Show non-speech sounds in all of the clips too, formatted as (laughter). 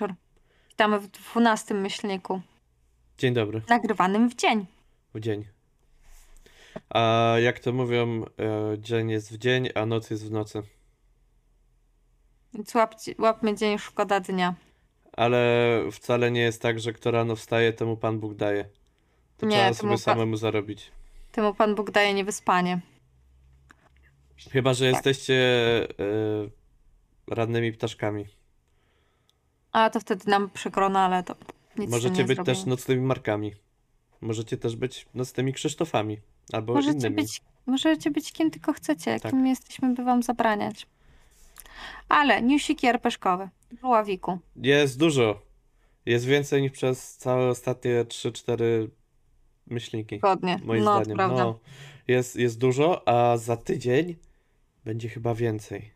wieczór. Witamy w dwunastym myślniku, Dzień dobry, nagrywanym w dzień. w dzień. A jak to mówią, e, dzień jest w dzień, a noc jest w nocy. Więc łapcie, łapmy dzień, szkoda dnia. Ale wcale nie jest tak, że kto rano wstaje, temu Pan Bóg daje. To Nie, trzeba sobie samemu zarobić. Temu Pan Bóg daje niewyspanie. Chyba, Tak. że jesteście e, radnymi ptaszkami. A to wtedy nam przykro, no ale to nic Możecie nie być zrobimy. też nocnymi markami. Możecie też być nocnymi Krzysztofami. Albo Możecie innymi. być, możecie być kim tylko chcecie, Tak. kim jesteśmy, by wam zabraniać. Ale newsiki arpeszkowe. W ławiku. Jest dużo. Jest więcej niż przez całe ostatnie 3-4 myślniki. Zgodnie. Moim no, zdaniem. prawda. No, jest, jest dużo, a za tydzień będzie chyba więcej.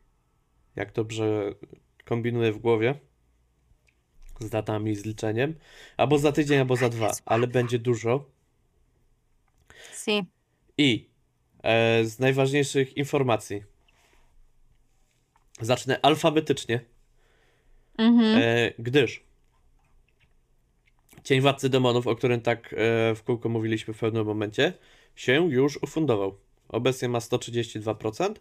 Jak dobrze kombinuję w głowie z datami, z liczeniem. Albo za tydzień, albo za dwa, ale będzie dużo. Si. I e, z najważniejszych informacji. Zacznę alfabetycznie, Mhm. e, gdyż Cień Władcy Demonów, o którym tak e, w kółko mówiliśmy w pewnym momencie, się już ufundował. Obecnie ma 132%,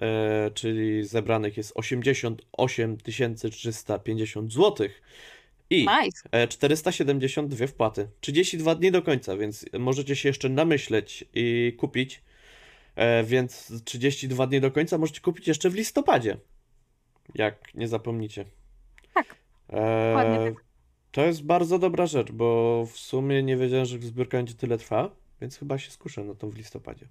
e, czyli zebranych jest 88 350 zł i Nice. e, 472 wpłaty. 32 dni do końca, więc możecie się jeszcze namyśleć i kupić. E, Więc 32 dni do końca możecie kupić jeszcze w listopadzie. Jak nie zapomnicie. Tak. E, Dokładnie to jest bardzo dobra rzecz, bo w sumie nie wiedziałem, że zbiórka będzie tyle trwa, więc chyba się skuszę na tą w listopadzie.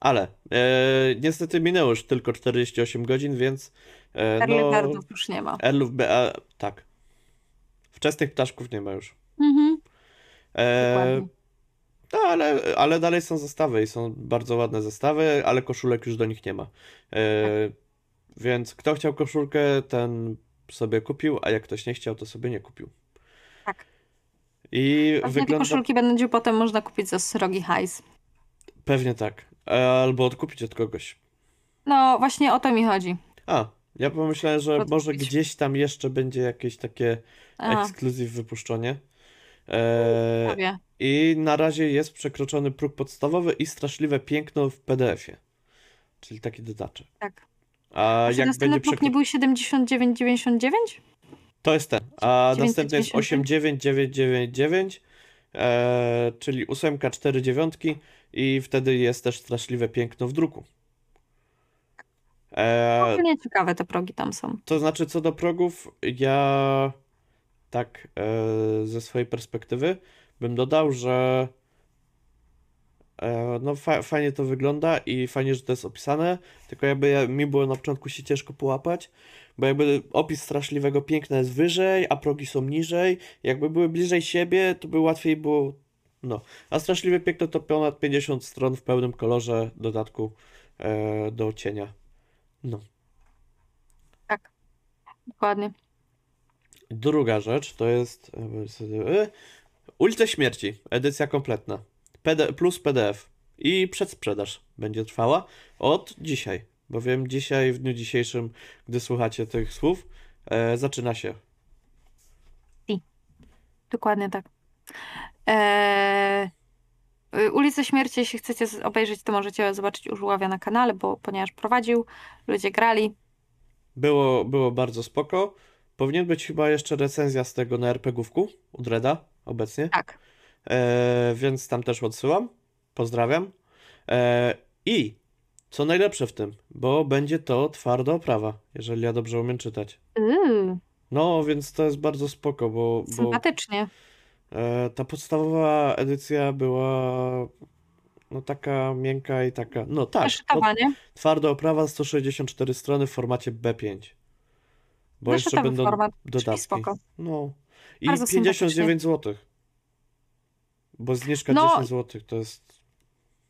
Ale e, niestety minęło już tylko 48 godzin, więc e, no, już nie ma. Erlów, a, tak. Wczesnych ptaszków nie ma już. Mhm. E, no, ale, ale dalej są zestawy i są bardzo ładne zestawy, ale koszulek już do nich nie ma. E, Więc kto chciał koszulkę, ten sobie kupił, a jak ktoś nie chciał, to sobie nie kupił. Tak. I Pewnie te wygląda koszulki będzie potem można kupić za srogi hajs. pewnie tak. E, Albo odkupić od kogoś. No właśnie o to mi chodzi. A, ja pomyślałem, że może gdzieś tam jeszcze będzie jakieś takie A, ekskluzyw wypuszczenie. E, prawie. I na razie jest przekroczony próg podstawowy i straszliwe piękno w PDF-ie. Czyli taki dodatek. Tak. A Czy jak następny będzie próg nie przekro... był 79,99? To jest ten. A następny jest 999? 89999, e, czyli ósemka, cztery dziewiątki i wtedy jest też straszliwe piękno w druku. E, Ogólnie ciekawe te progi tam są. To znaczy, co do progów, ja tak e, ze swojej perspektywy bym dodał, że e, no fa fajnie to wygląda i fajnie, że to jest opisane, tylko jakby ja, mi było na początku się ciężko połapać, bo jakby opis straszliwego piękna jest wyżej, a progi są niżej, jakby były bliżej siebie, to by łatwiej było, no. A straszliwe piękno to ponad 50 stron w pełnym kolorze dodatku e, do cienia. No. Tak. Dokładnie. Druga rzecz to jest e, Ulice Śmierci, edycja kompletna. PD, plus PDF i przedsprzedaż będzie trwała od dzisiaj, bowiem dzisiaj, w dniu dzisiejszym, gdy słuchacie tych słów, e, zaczyna się. Dokładnie tak. Eee, Ulicę Śmierci, jeśli chcecie obejrzeć, to możecie zobaczyć u Żuławia na kanale, bo ponieważ prowadził, ludzie grali. Było, było bardzo spoko. Powinien być chyba jeszcze recenzja z tego na RPGówku u Dreda obecnie. Tak. E, więc tam też odsyłam. Pozdrawiam. E, I co najlepsze w tym, bo będzie to twarda oprawa, jeżeli ja dobrze umiem czytać. Yy, No, więc to jest bardzo spoko, bo, bo sympatycznie. e, ta podstawowa edycja była no taka miękka i taka, no tak, to Naszytowanie. twarda oprawa 164 strony w formacie B5. Bo jeszcze będą format, dodatki. spoko. No. I Bardzo 59 zł. Bo zniżka No. 10 zł to jest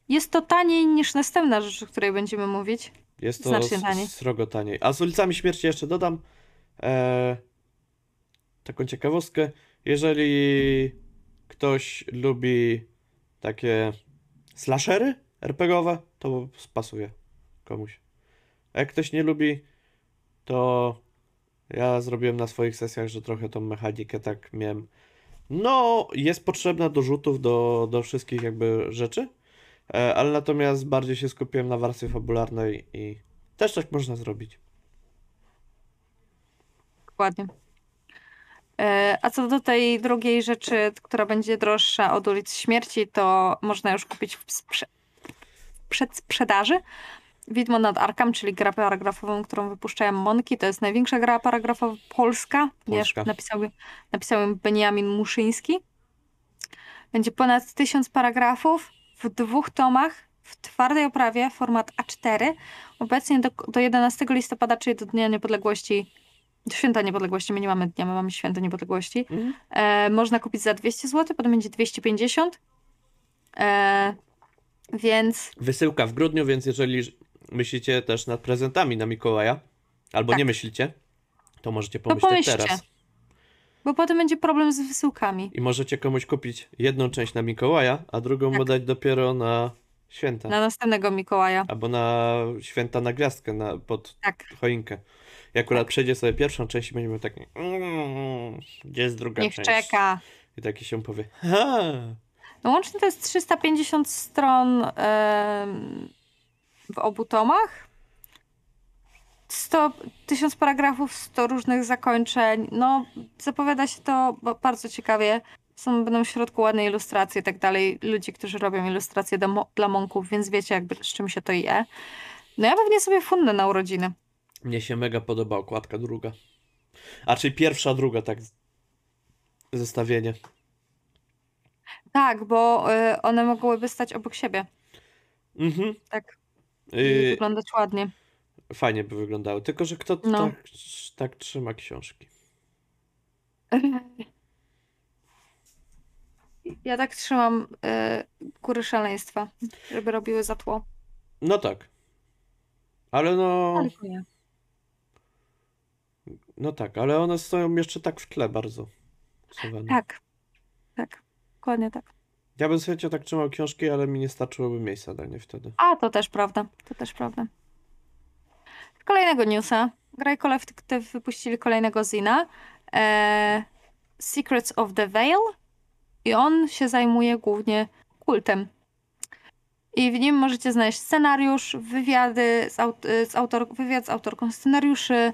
Jest to taniej niż następna rzecz, o której będziemy mówić. Jest to Znacznie taniej. srogo taniej. A z ulicami śmierci jeszcze dodam e, taką ciekawostkę. Jeżeli ktoś lubi takie slashery RPGowe, to pasuje komuś. A jak ktoś nie lubi, to Ja zrobiłem na swoich sesjach, że trochę tą mechanikę tak miałem. No, jest potrzebna do rzutów, do, do wszystkich jakby rzeczy, e, ale natomiast bardziej się skupiłem na warstwie fabularnej i też tak można zrobić. Dokładnie. E, A co do tej drugiej rzeczy, która będzie droższa od ulic śmierci, to można już kupić w sprze- przedsprzedaży. Widmo nad Arkham, czyli grę paragrafową, którą wypuszczają Monki. To jest największa gra paragrafowa polska, ponieważ Polska. napisał, napisał ją Beniamin Muszyński. Będzie ponad tysiąc paragrafów w dwóch tomach, w twardej oprawie, format A4. Obecnie do, do 11 listopada, czyli do Dnia Niepodległości, Święta Niepodległości, my nie mamy dnia, my mamy Święto Niepodległości, Mhm. e, można kupić za 200 zł, potem będzie 250. E, więc Wysyłka w grudniu, więc jeżeli myślicie też nad prezentami na Mikołaja, albo Tak. nie myślicie, to możecie pomyśleć teraz. bo potem będzie problem z wysyłkami. I możecie komuś kupić jedną część na Mikołaja, a drugą Tak. mu dać dopiero na święta. Na następnego Mikołaja. Albo na święta na gwiazdkę, na, pod Tak. choinkę. I akurat przejdzie sobie pierwszą część i będziemy miał takie "Mm, gdzie jest druga Niech część? czeka. I taki się powie ha, No łącznie to jest 350 stron em, w obu tomach. 100, 1000 paragrafów, 100 różnych zakończeń. No, zapowiada się to ba- bardzo ciekawie. Są, będą w środku ładne ilustracje i tak dalej. Ludzie, którzy robią ilustracje dla monków, więc wiecie jakby z czym się to je. No ja pewnie sobie fundnę na urodziny. Mnie się mega podoba okładka druga. A czyli pierwsza, druga, tak. Zestawienie. Tak, bo y, one mogłyby stać obok siebie. Mhm. Tak. I Yy, wyglądać ładnie. fajnie by wyglądały. Tylko, że kto No. tak, tak trzyma książki? Ja tak trzymam y, góry szaleństwa, żeby robiły za tło. No tak. Ale no. Ale. No tak, ale one stoją jeszcze tak w tle bardzo. Schowane. Tak, tak, dokładnie tak. Ja bym sobie tak trzymał książki, ale mi nie starczyłoby miejsca dla niej wtedy. A, to też prawda, to też prawda. Kolejnego newsa. Graj Collective wypuścili kolejnego zina. E, Secrets of the Veil. I on się zajmuje głównie kultem. I w nim możecie znaleźć scenariusz, wywiady z, aut z autor wywiad z autorką scenariuszy,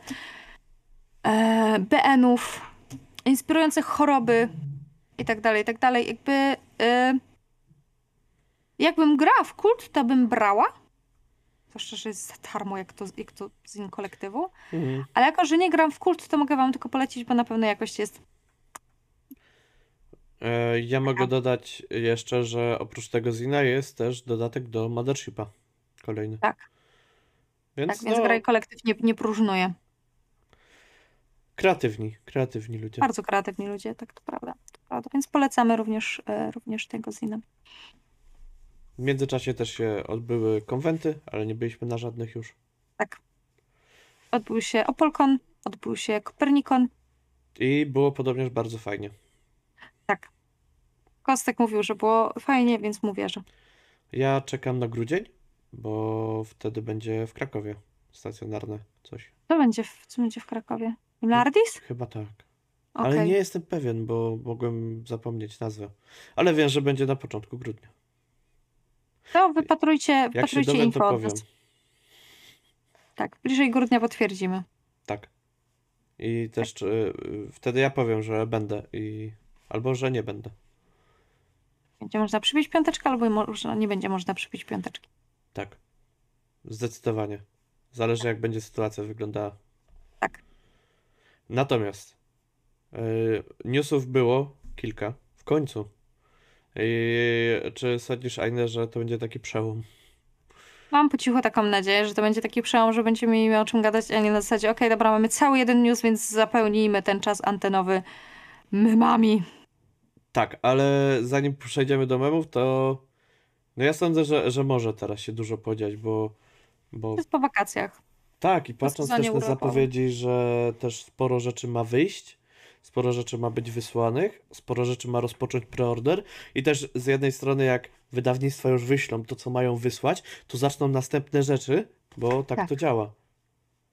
e, BN-ów, inspirujące choroby i tak dalej, i tak dalej. Jakby e, jakbym grała w kult, to bym brała. Zwłaszcza, że jest za darmo, jak to, jak to z in kolektywu. Mhm. Ale jako, że nie gram w kult, to mogę wam tylko polecić, bo na pewno jakość jest. E, ja mogę dodać jeszcze, że oprócz tego Zina jest też dodatek do Mothershipa. Kolejny. Tak. Więc Tak, więc no, graj kolektyw nie, nie próżnuje. Kreatywni, kreatywni ludzie. Bardzo kreatywni ludzie, tak to prawda. To prawda. Więc polecamy również, e, również tego zina. W międzyczasie też się odbyły konwenty, ale nie byliśmy na żadnych już. Tak. Odbył się Opolkon, odbył się Kopernikon. I było podobnież bardzo fajnie. Tak. Kostek mówił, że było fajnie, więc mu wierzę. Ja czekam na grudzień, bo wtedy będzie w Krakowie stacjonarne coś. Co będzie w, co będzie w Krakowie? Lardis? Chyba tak. Okej. Ale nie jestem pewien, bo mogłem zapomnieć nazwę. Ale wiem, że będzie na początku grudnia. To wypatrujcie, Jak wypatrujcie dowiem, info od nas. Tak, bliżej grudnia potwierdzimy. Tak. I też czy, y, wtedy ja powiem, że będę i albo że nie będę. Będzie można przybić piąteczkę, albo może nie będzie można przybić piąteczki. Tak. Zdecydowanie. Zależy jak będzie sytuacja wyglądała. Natomiast y, newsów było kilka. W końcu. I czy sądzisz, Aine, że to będzie taki przełom? Mam po cichu taką nadzieję, że to będzie taki przełom, że będziemy mieli o czym gadać, a nie na zasadzie, okej, dobra, mamy cały jeden news, więc zapełnijmy ten czas antenowy memami. Tak, ale zanim przejdziemy do memów, to no ja sądzę, że, że może teraz się dużo podziać, bo, bo To jest po wakacjach. Tak, i patrząc też na zapowiedzi, że też sporo rzeczy ma wyjść, sporo rzeczy ma być wysłanych, sporo rzeczy ma rozpocząć preorder i też z jednej strony jak wydawnictwa już wyślą to, co mają wysłać, to zaczną następne rzeczy, bo tak, Tak. to działa.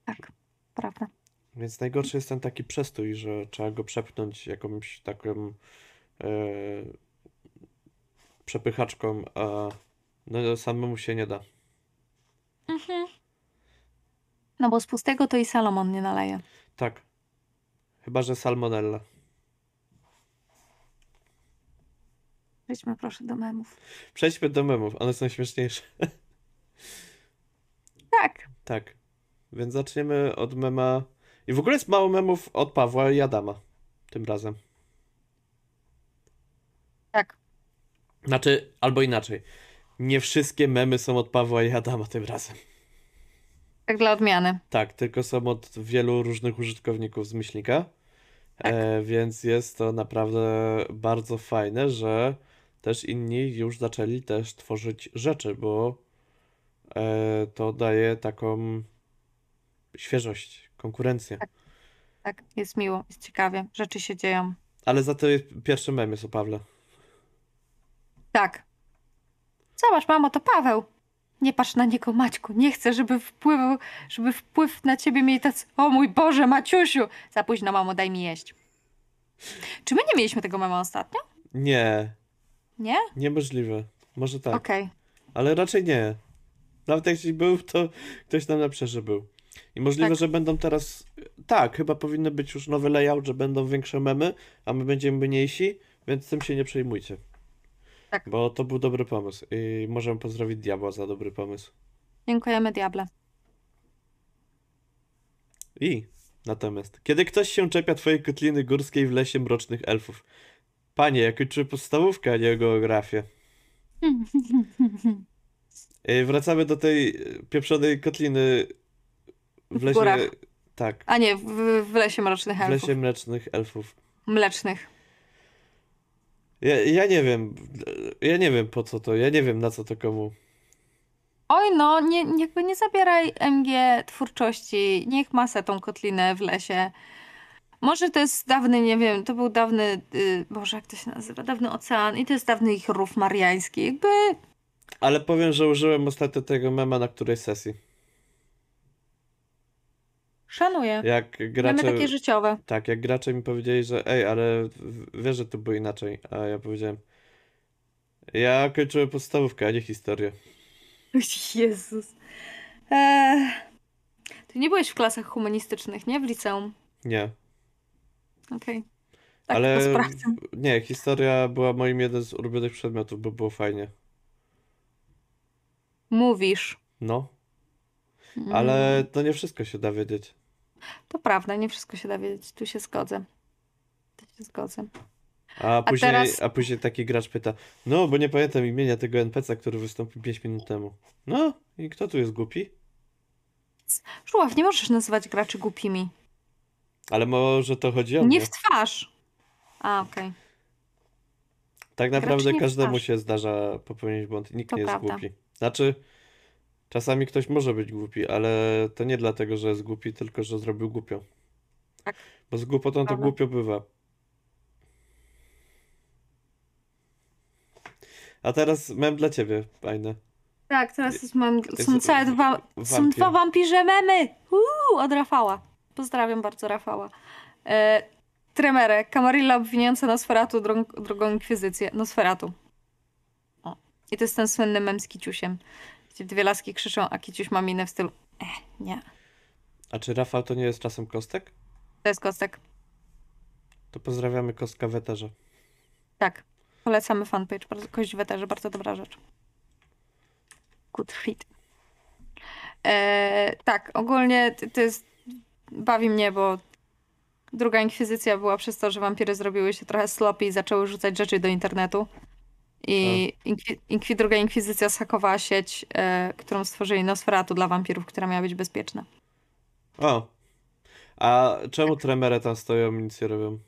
Tak, prawda. Więc najgorszy jest ten taki przestój, że trzeba go przepchnąć jakąś taką e, przepychaczką, a no, samemu się nie da. No bo z pustego to i Salomon nie naleje. Tak. Chyba, że salmonella. Przejdźmy proszę do memów. Przejdźmy do memów, one są śmieszniejsze. (laughs) Tak. Tak. Więc zaczniemy od mema. I w ogóle jest mało memów od Pawła i Adama. Tym razem. Tak. Znaczy, albo inaczej. Nie wszystkie memy są od Pawła i Adama tym razem. Tak dla odmiany. Tak, tylko są od wielu różnych użytkowników z myślnika. Tak. E, więc jest to naprawdę bardzo fajne, że też inni już zaczęli też tworzyć rzeczy, bo e, to daje taką świeżość, konkurencję. Tak, jest miło, jest ciekawie. Rzeczy się dzieją. Ale za to jest pierwszy mem jest o Pawle. Tak. Zobacz, mamo, to Paweł. Nie patrz na niego, Maćku. Nie chcę, żeby wpływał, żeby wpływ na ciebie mieli tacy... O mój Boże, Maciusiu! Za późno, mamo, daj mi jeść. Czy my nie mieliśmy tego mema ostatnio? Nie, Nie? niemożliwe. Może tak, Okej. ale raczej nie. Nawet jeśli był, to ktoś nam napisze, że był. I możliwe, Tak. że będą teraz. Tak, chyba powinny być już nowy layout, że będą większe memy, a my będziemy mniejsi, więc tym się nie przejmujcie. Tak. Bo to był dobry pomysł i możemy pozdrowić Diabła za dobry pomysł. Dziękujemy, diable. I natomiast, kiedy ktoś się czepia twojej kotliny górskiej w lesie mrocznych elfów. Panie, ja kończyłem podstawówkę, a nie geografię. Ej, (laughs) Wracamy do tej e, pieprzonej kotliny w W lesie. górach. Tak, A nie, w, w lesie mrocznych w elfów. lesie mlecznych elfów. Mlecznych. Ja, ja nie wiem. Ja nie wiem po co to. Ja nie wiem na co to komu. Oj no, nie, jakby nie zabieraj MG twórczości. Niech ma se tą kotlinę w lesie. Może to jest dawny, nie wiem, to był dawny, y, Boże, jak to się nazywa? Dawny ocean i to jest dawny ich rów mariański. Jakby Ale powiem, że użyłem ostatnio tego mema na którejś sesji. Szanuję. Jak Mamy gracze. takie życiowe. Tak, jak gracze mi powiedzieli, że ej, ale wiesz, że to było inaczej. A ja powiedziałem. Ja kończyłem podstawówkę, a nie historię. (laughs) Jezus. Eee, ty nie byłeś w klasach humanistycznych, nie? W liceum. Nie. Okej. Tak, ale nie, historia była moim jeden z ulubionych przedmiotów, bo było fajnie. Mówisz. No, Mm, ale to nie wszystko się da wiedzieć. To prawda, nie wszystko się da wiedzieć. Tu się zgodzę. Tu się zgodzę. A później, a, teraz- później taki gracz pyta, no bo nie pamiętam imienia tego NPC, który wystąpił 5 minut temu. No i kto tu jest głupi? Żuław, nie możesz nazywać graczy głupimi. Ale może to chodzi o Nie mnie. w twarz. A, okej. Tak graczy naprawdę nie każdemu się zdarza popełnić błąd nikt To nie jest prawda. głupi. Znaczy, czasami ktoś może być głupi, ale to nie dlatego, że jest głupi, tylko że zrobił głupio. Tak. Bo z głupotą to głupio bywa. A teraz mam dla ciebie, fajne. Tak, teraz jest mam, Jest są całe dwa, są dwa wampirze memy. Uuu, od Rafała. Pozdrawiam bardzo Rafała. E, Tremere, Camarilla obwiniająca Nosferatu drogą, drogą inkwizycję. Nosferatu. O. I to jest ten słynny mem z Kiciusiem. Dwie laski krzyczą, a Kiciuś ma minę w stylu eh, nie. A czy Rafał to nie jest czasem kostek? To jest kostek. To pozdrawiamy kostka w eterze. Tak. Polecamy fanpage. Kość w weterze, bardzo dobra rzecz. Good shit. E, tak, ogólnie to jest... Bawi mnie, bo druga inkwizycja była przez to, że wampiry zrobiły się trochę sloppy i zaczęły rzucać rzeczy do internetu. I inkwi, inkwi, druga inkwizycja zhakowała sieć, e, którą stworzyli Nosferatu dla wampirów, która miała być bezpieczna. O! A czemu Tremere tam stoją i nic nie robią?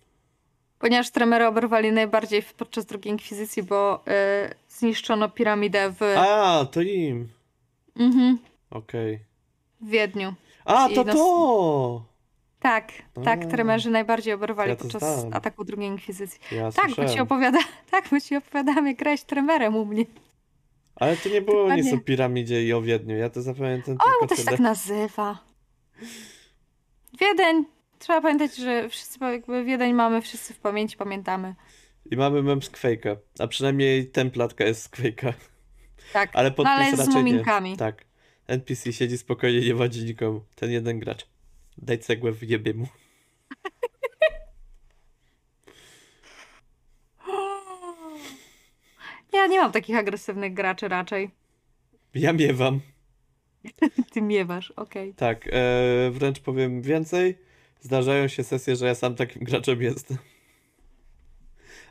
Ponieważ tremery oberwali najbardziej podczas drugiej inkwizycji, bo e, zniszczono piramidę w, A, to im! mhm, Okej. w Wiedniu. A, I to nos- to! Tak, tak, tremerzy najbardziej oberwali Ja podczas znam. ataku drugiej inkwizycji. Ja Tak, bo ci słyszałem. opowiada, (laughs) tak, bo ci opowiadamy, jak grałeś tremerem u mnie. Ale to nie było nic o Dokładnie. piramidzie i o Wiedniu. Ja to zapamiętam O, tylko to się tyle. tak nazywa. Wiedeń trzeba pamiętać, że wszyscy jakby Wiedeń mamy, wszyscy w pamięci pamiętamy. I mamy mem z Quake'a, a przynajmniej templatka jest z Quake'a. Tak, Ale no, podpis ale jest z raczej nie. muminkami. Tak. NPC siedzi spokojnie, nie wadzi nikomu. Ten jeden gracz. Daj cegłę, wyjebie mu. (laughs) Ja nie mam takich agresywnych graczy raczej. Ja miewam. Ty miewasz, okej. Tak, e, wręcz powiem więcej. Zdarzają się sesje, że ja sam takim graczem jestem.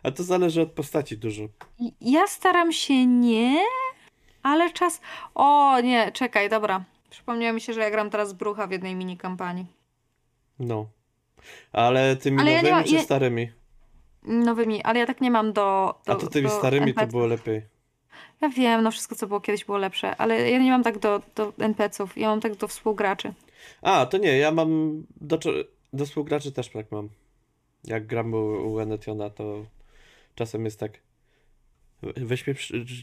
A to zależy od postaci dużo. Ja staram się nie, ale czas... O, nie, czekaj, dobra. Przypomniało mi się, że ja gram teraz Brucha w jednej mini kampanii. No. Ale tymi Ale ja nowymi mam- czy ja- starymi? Nowymi, ale ja tak nie mam do... do A to tymi starymi to było lepiej. Ja wiem, no wszystko co było kiedyś było lepsze, ale ja nie mam tak do, do NPC-ów, ja mam tak do współgraczy. A, to nie, ja mam do, do współgraczy też tak mam. Jak gram u, u Enetiona, to czasem jest tak. "We- Weź mnie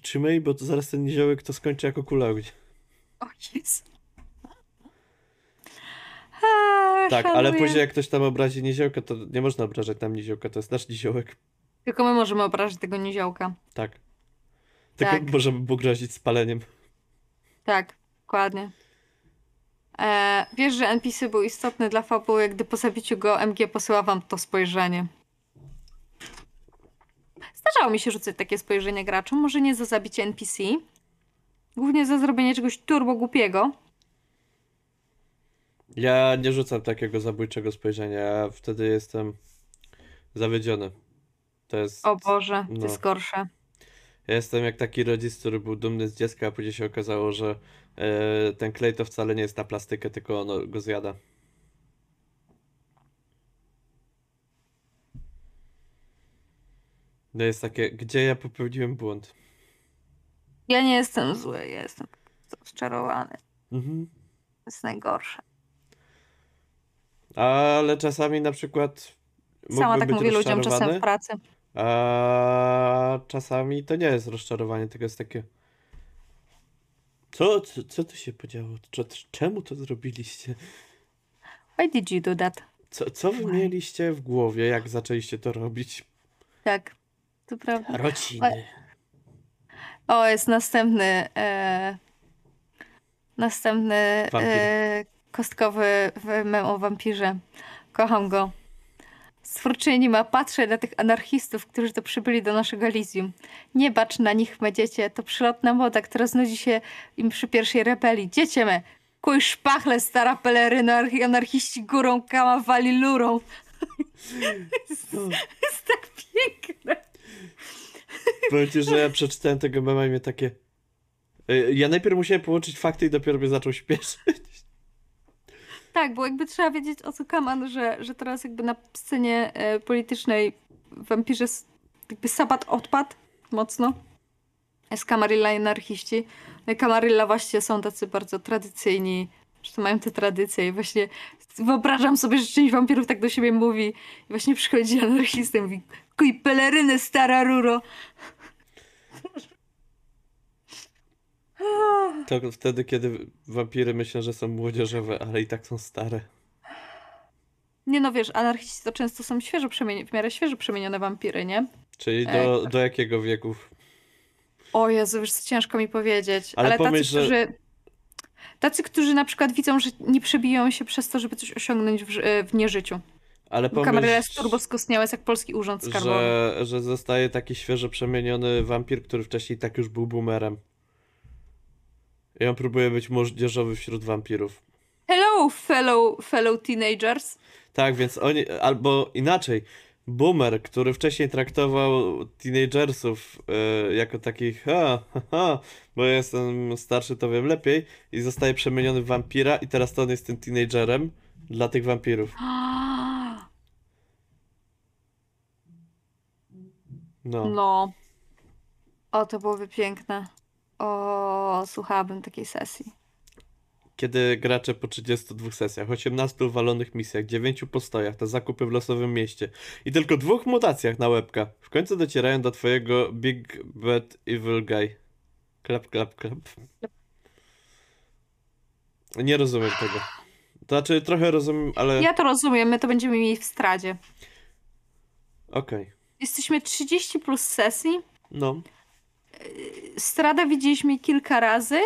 trzymaj, bo zaraz ten niziołek to skończy jako kula. O Jezu. Tak, ale później jak ktoś tam obrazi niziołka, to nie można obrażać tam niziołka, to jest nasz niziołek. Tylko my możemy obrazić tego niziołka. Tak. Tylko Tak. możemy mu grozić spaleniem. Tak, dokładnie. E, wiesz, że NPC był istotny dla fabuły, gdy po zabiciu go MG posyła wam to spojrzenie. Zdarzało mi się rzucać takie spojrzenie graczom, może nie za zabicie NPC, głównie za zrobienie czegoś turbo głupiego. Ja nie rzucam takiego zabójczego spojrzenia, ja wtedy jestem zawiedziony. To jest. O Boże, to No. jest gorsze. Ja jestem jak taki rodzic, który był dumny z dziecka, a później się okazało, że e, ten klej to wcale nie jest na plastykę, tylko ono go zjada. No jest takie, gdzie ja popełniłem błąd? Ja nie jestem zły, ja jestem rozczarowany. Mhm. To jest najgorsze. Ale czasami na przykład Sama tak mówię ludziom czasem w pracy. a czasami to nie jest rozczarowanie, tylko jest takie co, co, co tu się podziało? Cze- Czemu to zrobiliście? Why did you do that? Co, co wy Why? mieliście w głowie, jak zaczęliście to robić? Tak, to prawda. Rodziny. O, jest następny. E, następny Wampir. e, kostkowy w- mem o wampirze. Kocham go. Stwórczyni ma patrzę na tych anarchistów, którzy to przybyli do naszego Elysium. Nie bacz na nich, me dziecię. To przylotna moda, która znudzi się im przy pierwszej rebelii. Dziecię me, kuj szpachle, stara peleryna, archi- anarchiści górą, kama wali lurą. jest, (laughs) jest tak piękne. Powiem ci, że ja przeczytałem tego mema i mnie takie... Ja najpierw musiałem połączyć fakty i dopiero mnie zaczął śpieszyć. Tak, bo jakby trzeba wiedzieć o co kaman, że, że teraz jakby na scenie e, politycznej wampirze jakby sabat odpadł mocno. Jest Camarilla i anarchiści. No i Camarilla właśnie są tacy bardzo tradycyjni, że to mają te tradycje i właśnie wyobrażam sobie, że część wampirów tak do siebie mówi i właśnie przychodzi anarchista i mówi kuj pelerynę, stara ruro. (laughs) To (sighs) wtedy, kiedy wampiry myślą, że są młodzieżowe, ale i tak są stare. Nie no wiesz, anarchiści to często są świeżo przemienione, w miarę świeżo przemienione wampiry, nie? Czyli Ej, do, tak. do jakiego wieku? O Jezu, wiesz, ciężko mi powiedzieć. Ale Ale, tacy, pomyśl, że- którzy... Tacy, którzy na przykład widzą, że nie przebiją się przez to, żeby coś osiągnąć w, ży- w nieżyciu. Ale Bo Camarilla jest pomyśl, turbo skostniała, jest jak polski urząd skarbowy. że, że zostaje taki świeżo przemieniony wampir, który wcześniej tak już był boomerem. I on próbuje być młodzieżowy wśród wampirów. Hello, fellow, fellow teenagers. Tak, więc oni, albo inaczej, boomer, który wcześniej traktował teenagersów e, jako takich, ha, ha, ha, bo ja jestem starszy, to wiem lepiej, i zostaje przemieniony w wampira, i teraz to on jest tym teenagerem dla tych wampirów. (gasps) No. No. O, to byłoby piękne. O, słuchałabym takiej sesji. Kiedy gracze po 32 sesjach, 18 walonych misjach, 9 postojach na zakupy w losowym mieście i tylko dwóch mutacjach na łebka, w końcu docierają do twojego Big Bad Evil Guy. Klap, klap, klap. Nie rozumiem tego. To znaczy, trochę rozumiem, ale Ja to rozumiem, my to będziemy mieli w stradzie. okej. Jesteśmy 30 plus sesji. No, Strada widzieliśmy kilka razy.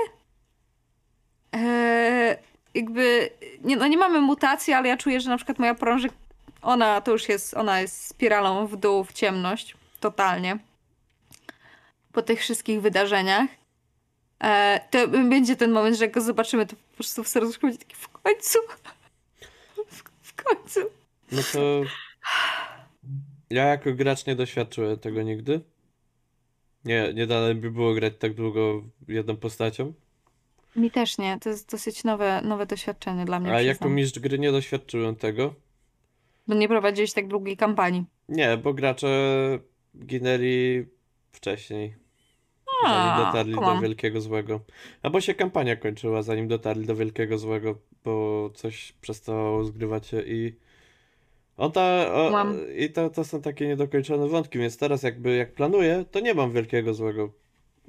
Eee, jakby, nie, no nie mamy mutacji, ale ja czuję, że na przykład moja prążyk, ona to już jest, ona jest spiralą w dół, w ciemność. Totalnie. Po tych wszystkich wydarzeniach. Eee, to będzie ten moment, że jak go zobaczymy, to po prostu w serduszku będzie taki w końcu. W, w końcu. no to ja jako gracz nie doświadczyłem tego nigdy. Nie, nie dane by było grać tak długo jedną postacią. Mi też nie. To jest dosyć nowe, nowe doświadczenie dla mnie. A jako przyznam. mistrz gry nie doświadczyłem tego. Bo nie prowadziłeś tak długiej kampanii. Nie, bo gracze ginęli wcześniej. Zanim dotarli do. Wielkiego Złego. Albo się kampania kończyła, zanim dotarli do Wielkiego Złego, bo coś przestało zgrywać się i. On ta, o, Kumam. I to, to są takie niedokończone wątki, więc teraz jakby jak planuję, to nie mam Wielkiego Złego.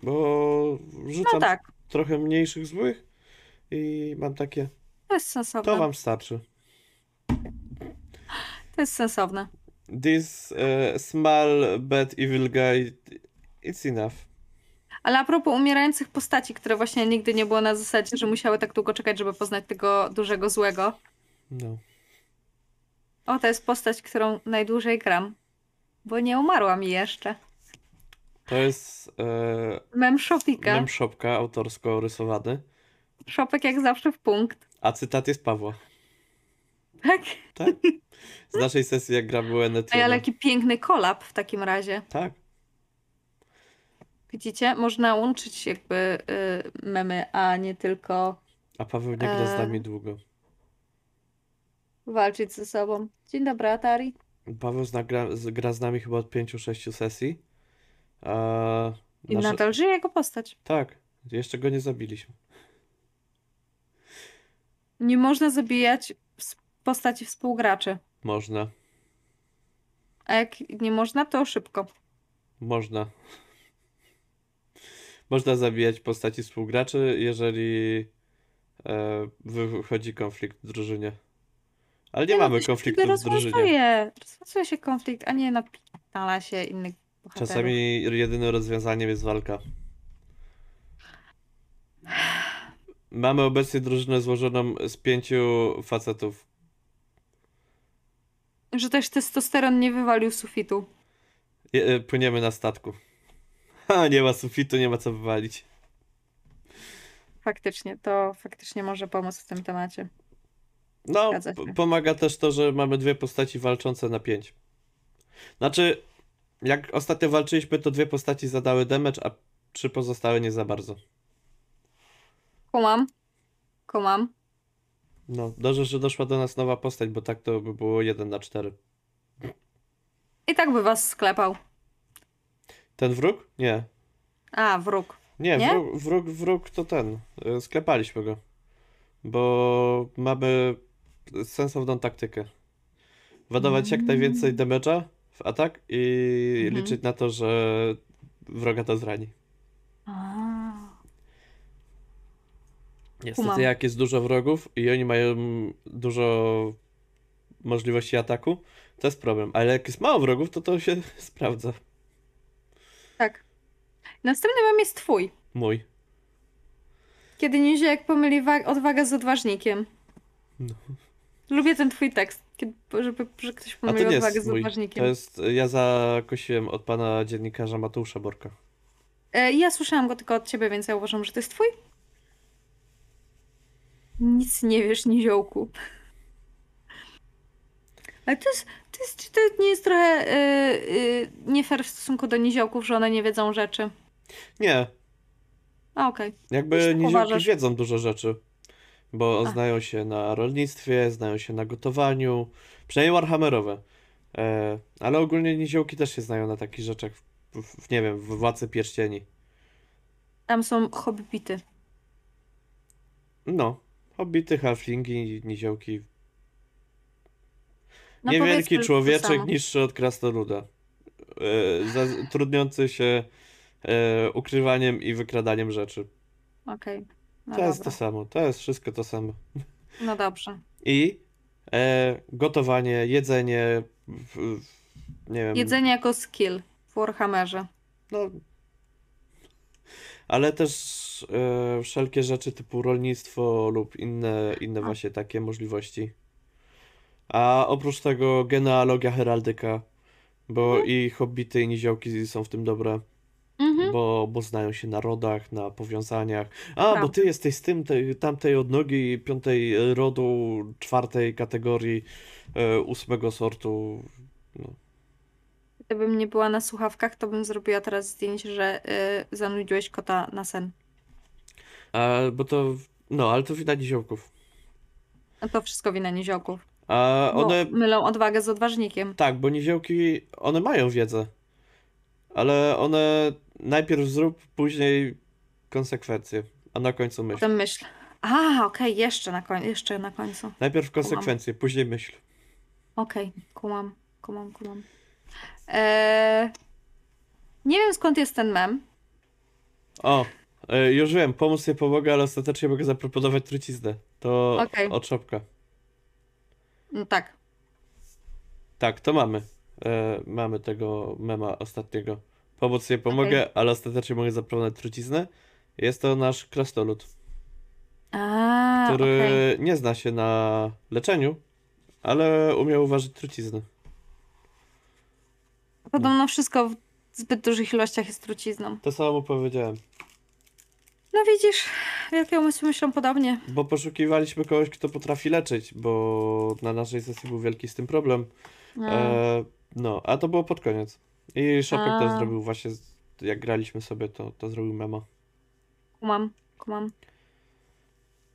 Bo No rzucam tak, trochę mniejszych złych i mam takie. to jest sensowne. To wam starczy. To jest sensowne. This uh, small bad evil guy, it's enough. Ale a propos umierających postaci, które właśnie nigdy nie było na zasadzie, że musiały tak długo czekać, żeby poznać tego dużego złego. No. O, to jest postać, którą najdłużej gram. Bo nie umarła mi jeszcze. To jest e, Mem Shopika. mem shopka autorsko rysowany, Shopek jak zawsze w punkt. a cytat jest Pawła. Tak? Tak? Z naszej sesji, jak gra była Ej, Netiona. ale jaki piękny kolab w takim razie. Tak. Widzicie? Można łączyć jakby y, memy, a nie tylko A Paweł nie gra z E. nami długo. Walczyć ze sobą. Dzień dobry, Atari. Paweł zna, gra, z- gra z nami chyba od 5-6 sesji. A I nasze- nadal żyje jego postać. Tak, jeszcze go nie zabiliśmy. Nie można zabijać postaci współgraczy. Można, A jak nie można, to szybko. można. (laughs) Można zabijać postaci współgraczy, jeżeli e, wychodzi konflikt w drużynie. Ale nie no, mamy się konfliktu w drużynie. rozwiązuje. Się konflikt, a nie napitala się innych bohaterów. Czasami jedynym rozwiązaniem jest walka. Mamy obecnie drużynę złożoną z pięciu facetów. Że też testosteron nie wywalił sufitu. Je, e, płyniemy na statku. (laughs) Ha, nie ma sufitu, nie ma co wywalić. Faktycznie, to faktycznie może pomóc w tym temacie. No, pomaga też to, że mamy dwie postaci walczące na pięć. Znaczy, jak ostatnio walczyliśmy, to dwie postaci zadały damage, a trzy pozostałe nie za bardzo. Kumam. Kumam. No, dobrze, że doszła do nas nowa postać, bo tak to by było 1 na 4. I tak by was sklepał. Ten wróg? Nie. A, wróg. Nie, Nie? Wróg, wróg, wróg to ten. e, Sklepaliśmy go. Bo mamy sensowną taktykę. Ładować jak najwięcej damage'a w atak i Mhm. liczyć na to, że wroga to zrani. A. Niestety, jak jest dużo wrogów i oni mają dużo możliwości ataku, to jest problem. Ale jak jest mało wrogów, to to się (laughs) sprawdza. Tak. Następny mem jest twój. Mój. Kiedy Niziek pomyli wa- odwagę z odważnikiem. No. Lubię ten twój tekst. Kiedy, żeby, że ktoś pomylił jest z mój. odważnikiem. To jest, ja zakosiłem od pana dziennikarza Mateusza Borka. E, ja słyszałam go tylko od ciebie, więc ja uważam, że to jest twój. Nic nie wiesz, niziołku. Ale to jest, to jest, czy to nie jest trochę yy, yy, nie fair w stosunku do niziołków, że one nie wiedzą rzeczy? Nie, A, okej. jakby Jeśli niziołki uważasz. wiedzą dużo rzeczy. Bo A. znają się na rolnictwie, znają się na gotowaniu, przynajmniej warhammerowe. E, ale ogólnie niziołki też się znają na takich rzeczach, w, w, nie wiem, w Władcy Pierścieni. Tam są hobbity. No, hobbity, halflingi, niziołki. No Niewielki człowieczek niższy od krasnoluda. E, za- trudniący się e, ukrywaniem i wykradaniem rzeczy. Okej. No to jest dobra. to samo, to jest wszystko to samo. No dobrze. I e, gotowanie, jedzenie, w, w, nie wiem, Jedzenie jako skill w Warhammerze. no, ale też e, wszelkie rzeczy typu rolnictwo lub inne, inne A. właśnie takie możliwości. A oprócz tego genealogia, heraldyka, bo i hobbity i niziołki są w tym dobre, Mhm. Bo, bo znają się na rodach, na powiązaniach. A, bo Prawda. ty jesteś z tym, tej, tamtej odnogi, piątej rodu, czwartej kategorii, e, ósmego sortu. No. Gdybym nie była na słuchawkach, to bym zrobiła teraz zdjęcie, że y, zanudziłeś kota na sen. A, bo to, no, ale to widać niziołków. A to wszystko wina niziołków. A Bo one, mylą odwagę z odważnikiem. tak, bo niziołki, one mają wiedzę, ale one najpierw zrób, później konsekwencje, a na końcu myśl. Potem myśl. A, okej, jeszcze, na koń- jeszcze na końcu. Najpierw konsekwencje, później myśl. Okej, kumam, kumam, kumam. Eee, nie wiem skąd jest ten mem. O, e, już wiem, pomóc nie pomogę, ale ostatecznie mogę zaproponować truciznę. To Okej. od Szopka. No tak. Tak, to mamy. E, mamy tego mema ostatniego. Pomóc nie pomogę, ale ostatecznie mogę zaproponować truciznę. Jest to nasz krasnolud, A, który okej. nie zna się na leczeniu, ale umie uważać truciznę. Podobno wszystko w zbyt dużych ilościach jest trucizną. To samo mu powiedziałem. No widzisz, wielkie umysły myślą podobnie. Bo poszukiwaliśmy kogoś, kto potrafi leczyć, bo na naszej sesji był wielki z tym problem. No. E, no, a to było pod koniec. I Szopek też zrobił właśnie, jak graliśmy sobie, to, to zrobił mema. Kumam, kumam.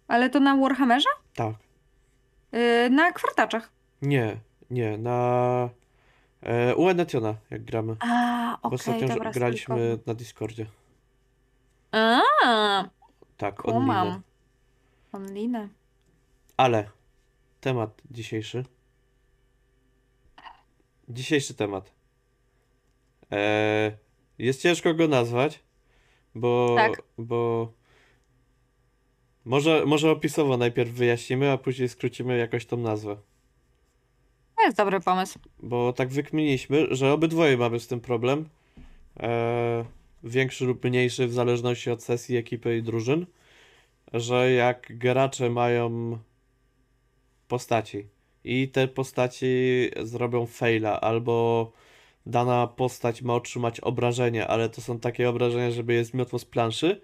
Ale to na Warhammerze? Tak. Yy, na kwartaczach. Nie, nie, na e, u Enetiona, jak gramy. A, okej, ostatnio dobra, graliśmy na Discordzie. A, Tak, online. kumam. Online. Ale temat dzisiejszy. Dzisiejszy temat. E, jest ciężko go nazwać, bo, Tak. bo może, może opisowo najpierw wyjaśnimy, a później skrócimy jakoś tą nazwę. To jest dobry pomysł. Bo tak wykminiliśmy, że obydwoje mamy z tym problem. E, większy lub mniejszy w zależności od sesji, ekipy i drużyn. Że jak gracze mają postaci i te postaci zrobią faila, albo dana postać ma otrzymać obrażenie, ale to są takie obrażenia, żeby je zmiotło z planszy,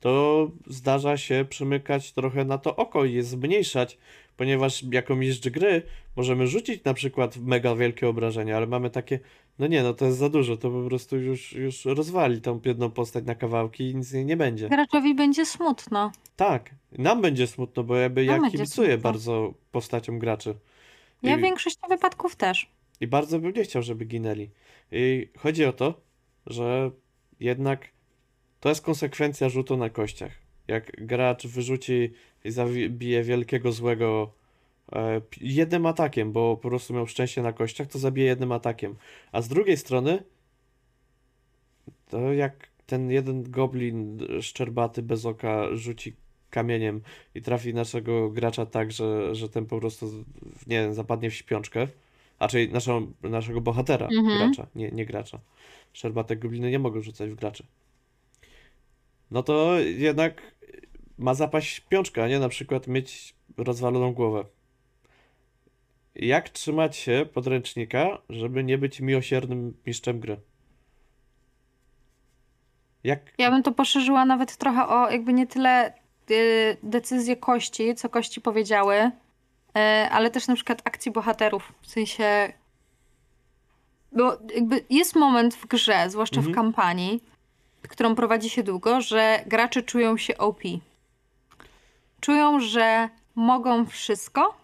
to zdarza się przymykać trochę na to oko i je zmniejszać, ponieważ jako mistrz gry możemy rzucić na przykład mega wielkie obrażenia, ale mamy takie, no nie, no to jest za dużo, to po prostu już, już rozwali tą jedną postać na kawałki i nic z niej nie będzie. Graczowi będzie smutno. Tak, nam będzie smutno, bo jakby ja Nam będzie kibicuję smutno. bardzo postaciom graczy. Ja w większości wypadków też. I bardzo bym nie chciał, żeby ginęli. I chodzi o to, że jednak to jest konsekwencja rzutu na kościach. Jak gracz wyrzuci i zabije wielkiego złego e, jednym atakiem, bo po prostu miał szczęście na kościach, to zabije jednym atakiem. A z drugiej strony, to jak ten jeden goblin szczerbaty bez oka rzuci kamieniem i trafi naszego gracza tak, że, że ten po prostu, nie wiem, zapadnie w śpiączkę, a czyli naszą, naszego bohatera, Mhm. gracza, nie, nie gracza. Szczerbate gobliny nie mogą rzucać w graczy. No to jednak ma zapaść śpiączka, a nie na przykład mieć rozwaloną głowę. Jak trzymać się podręcznika, żeby nie być miłosiernym mistrzem gry? Jak... Ja bym to poszerzyła nawet trochę o jakby nie tyle decyzje kości, co kości powiedziały, y, ale też na przykład akcji bohaterów. W sensie. Bo jakby jest moment w grze, zwłaszcza Mhm. w kampanii, którą prowadzi się długo, że gracze czują się OP. Czują, że mogą wszystko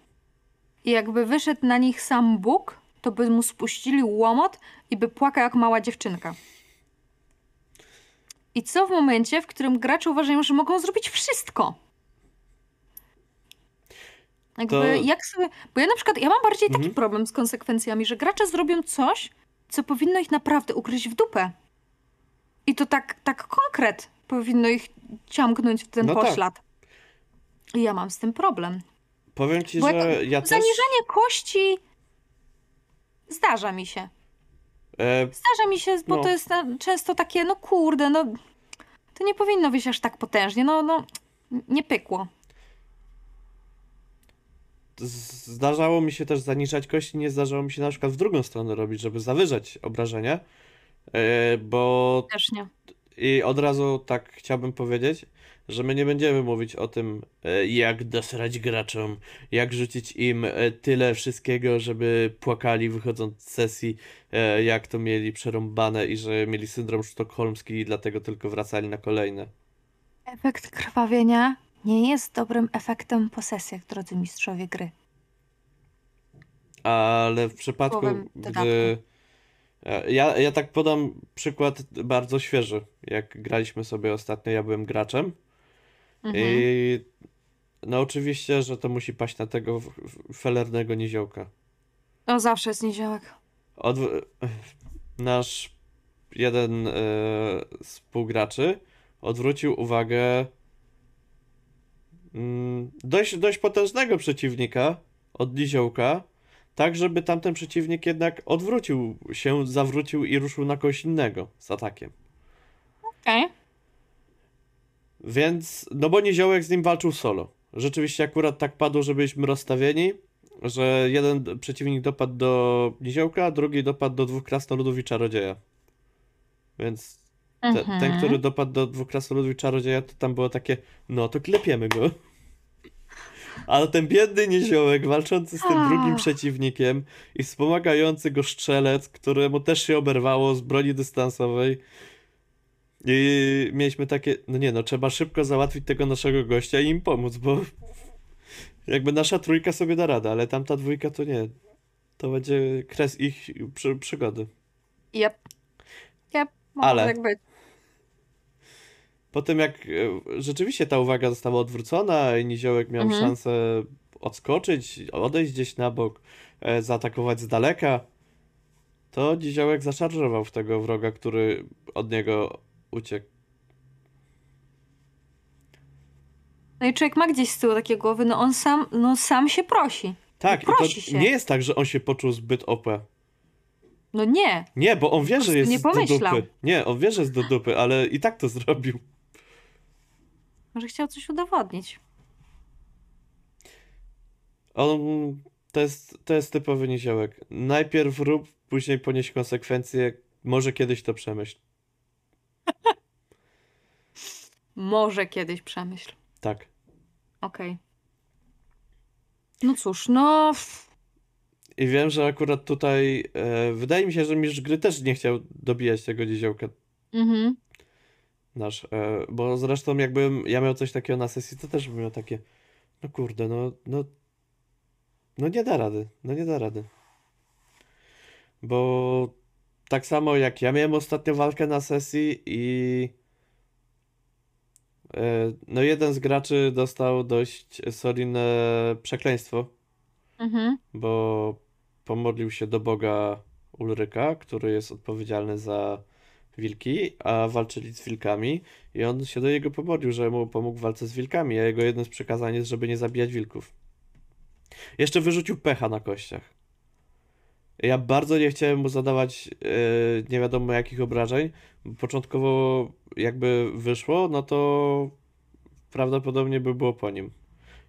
i jakby wyszedł na nich sam Bóg, to by mu spuścili łomot i by płakał jak mała dziewczynka. I co w momencie, w którym gracze uważają, że mogą zrobić wszystko? Jakby To- jak sobie. Bo ja na przykład, ja mam bardziej taki Mhm. problem z konsekwencjami, że gracze zrobią coś, co powinno ich naprawdę ugryźć w dupę. I to tak, tak konkret powinno ich ciągnąć w ten No tak. poślad. I ja mam z tym problem. Powiem ci, Bo że ja też... Zaniżenie kości zdarza mi się. E, Zdarza mi się, bo No. to jest często takie, no kurde, no to nie powinno być aż tak potężnie, no, no nie pykło. zdarzało mi się też zaniżać kości, nie zdarzało mi się na przykład w drugą stronę robić, żeby zawyżać obrażenia, e, bo Też nie. I od razu tak chciałbym powiedzieć, że my nie będziemy mówić o tym, e, jak dosrać graczom, jak rzucić im e, tyle wszystkiego, żeby płakali wychodząc z sesji, e, jak to mieli przerąbane i że mieli syndrom sztokholmski i dlatego tylko wracali na kolejne. Efekt krwawienia nie jest dobrym efektem po sesjach, drodzy mistrzowie gry. Ale w przypadku, gdy. E, Ja, ja tak podam przykład bardzo świeży. Jak graliśmy sobie ostatnio, ja byłem graczem. Mhm. I no oczywiście, że to musi paść na tego felernego niziołka. No zawsze jest niziołek. Od... Nasz jeden z współgraczy odwrócił uwagę mm, dość, dość potężnego przeciwnika od niziołka, tak żeby tamten przeciwnik jednak odwrócił się, zawrócił i ruszył na kogoś innego z atakiem. Okej. Więc, no bo Niziołek z nim walczył solo. Rzeczywiście akurat tak padło, że byliśmy rozstawieni, że jeden przeciwnik dopadł do Niziołka, a drugi dopadł do dwóch krasnoludów i czarodzieja. Więc te, Mhm. ten, który dopadł do dwóch krasnoludów i czarodzieja, to tam było takie, no to klepiemy go. Ale ten biedny niziołek walczący z tym drugim przeciwnikiem i wspomagający go strzelec, któremu też się oberwało z broni dystansowej. I mieliśmy takie, no nie no, trzeba szybko załatwić tego naszego gościa i im pomóc, bo jakby nasza trójka sobie da radę, ale tamta dwójka to nie. To będzie kres ich przy, przygody. Yep. Yep. Może Ale- tak być. Po tym jak e, rzeczywiście ta uwaga została odwrócona i Niziołek miał Mhm. szansę odskoczyć, odejść gdzieś na bok, e, zaatakować z daleka, to Niziołek zaszarżował w tego wroga, który od niego uciekł. No i człowiek ma gdzieś z tyłu takie głowy, no on sam, no sam się prosi. Tak, i prosi to się. nie jest tak, że on się poczuł zbyt OP. No nie. Nie, bo on wie, że jest nie do dupy. Nie, on wie, że jest do dupy, ale i tak to zrobił. Może chciał coś udowodnić. On to jest, to jest typowy niziołek. Najpierw rób, później ponieść konsekwencje, może kiedyś to przemyśl. (laughs) Może kiedyś przemyśl. Tak. Okej. No cóż, no... I wiem, że akurat tutaj e, wydaje mi się, że mistrz gry też nie chciał dobijać tego niziołka Mhm. Nasz. E, bo zresztą jakbym ja miał coś takiego na sesji, to też bym miał takie no kurde, no, no no nie da rady, no nie da rady. Bo tak samo jak ja miałem ostatnio walkę na sesji i e, no jeden z graczy dostał dość solidne przekleństwo, Mhm. bo pomodlił się do Boga Ulryka, który jest odpowiedzialny za wilki, a walczyli z wilkami i on się do niego pomodlił, że mu pomógł w walce z wilkami, a jego jednym z przekazań jest, żeby nie zabijać wilków. Jeszcze wyrzucił pecha na kościach. Ja bardzo nie chciałem mu zadawać e, nie wiadomo jakich obrażeń. Początkowo jakby wyszło, no to prawdopodobnie by było po nim.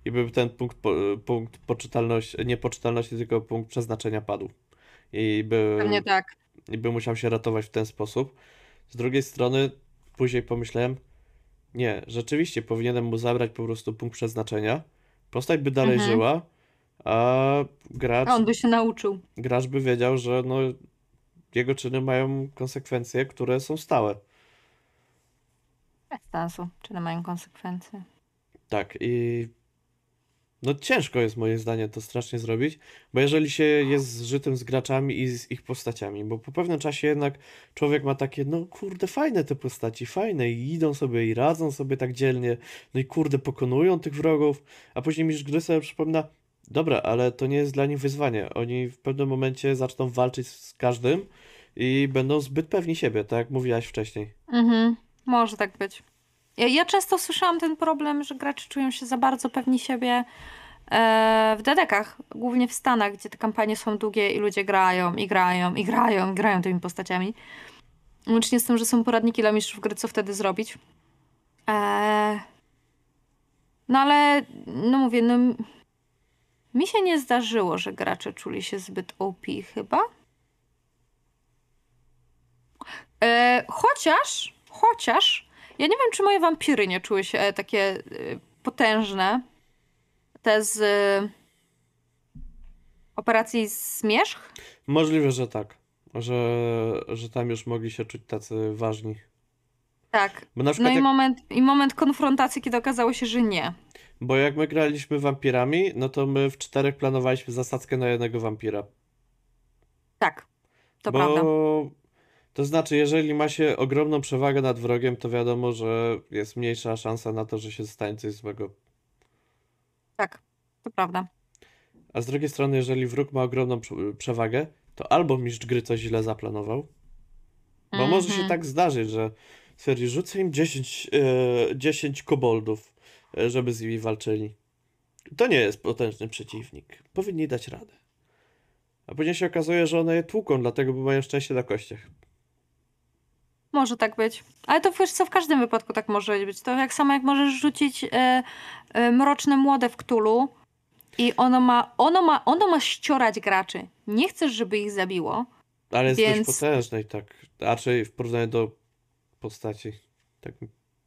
I by ten punkt, po, punkt poczytalności, nie poczytalności, tylko punkt przeznaczenia padł. I by, Pewnie tak. I by musiał się ratować w ten sposób. Z drugiej strony, później pomyślałem, nie, rzeczywiście powinienem mu zabrać po prostu punkt przeznaczenia. Postać by dalej Mhm. żyła, a gracz, A on by się nauczył. gracz by wiedział, że no, jego czyny mają konsekwencje, które są stałe. Bez sensu. Czy one mają konsekwencje? Tak, i no ciężko jest moim zdaniem to strasznie zrobić, bo jeżeli się jest zżytym z graczami i z ich postaciami, bo po pewnym czasie jednak człowiek ma takie, no kurde, fajne te postaci, fajne i idą sobie i radzą sobie tak dzielnie, no i kurde, pokonują tych wrogów, a później mistrz gry sobie przypomina, dobra, ale to nie jest dla nich wyzwanie, oni w pewnym momencie zaczną walczyć z każdym i będą zbyt pewni siebie, tak jak mówiłaś wcześniej. Mhm. Może tak być. Ja, ja często słyszałam ten problem, że gracze czują się za bardzo pewni siebie e, w dedekach, głównie w Stanach, gdzie te kampanie są długie i ludzie grają i grają i grają i grają tymi postaciami. Łącznie z tym, że są poradniki dla mistrzów gry, co wtedy zrobić. E, no ale, no mówię, no mi się nie zdarzyło, że gracze czuli się zbyt OP chyba. E, chociaż, chociaż, ja nie wiem, czy moje wampiry nie czuły się e, takie e, potężne. Te z e, operacji Zmierzch. Możliwe, że tak. Że, że tam już mogli się czuć tacy ważni. Tak. No przykład i jak, moment, i moment konfrontacji, kiedy okazało się, że nie. bo jak my graliśmy wampirami, no to my w czterech planowaliśmy zasadzkę na jednego wampira. Tak, to Bo prawda. To znaczy, jeżeli ma się ogromną przewagę nad wrogiem, to wiadomo, że jest mniejsza szansa na to, że się stanie coś złego. Tak, to prawda. A z drugiej strony, jeżeli wróg ma ogromną prze- przewagę, to albo mistrz gry coś źle zaplanował, bo może się Mhm. tak zdarzyć, że stwierdzi, rzucę im 10, e, 10 koboldów, e, żeby z nimi walczyli. To nie jest potężny przeciwnik. Powinni dać radę. A później się okazuje, że one je tłuką, dlatego bo mają szczęście na kościach. Może tak być. Ale to wiesz co, w każdym wypadku tak może być. To jak samo jak możesz rzucić e, e, mroczne młode w Ktulu i ono ma, ono ma, ono ma ściorać graczy. Nie chcesz, żeby ich zabiło. Ale jest Więc- dość potężny i tak. Raczej w porównaniu do postaci. Tak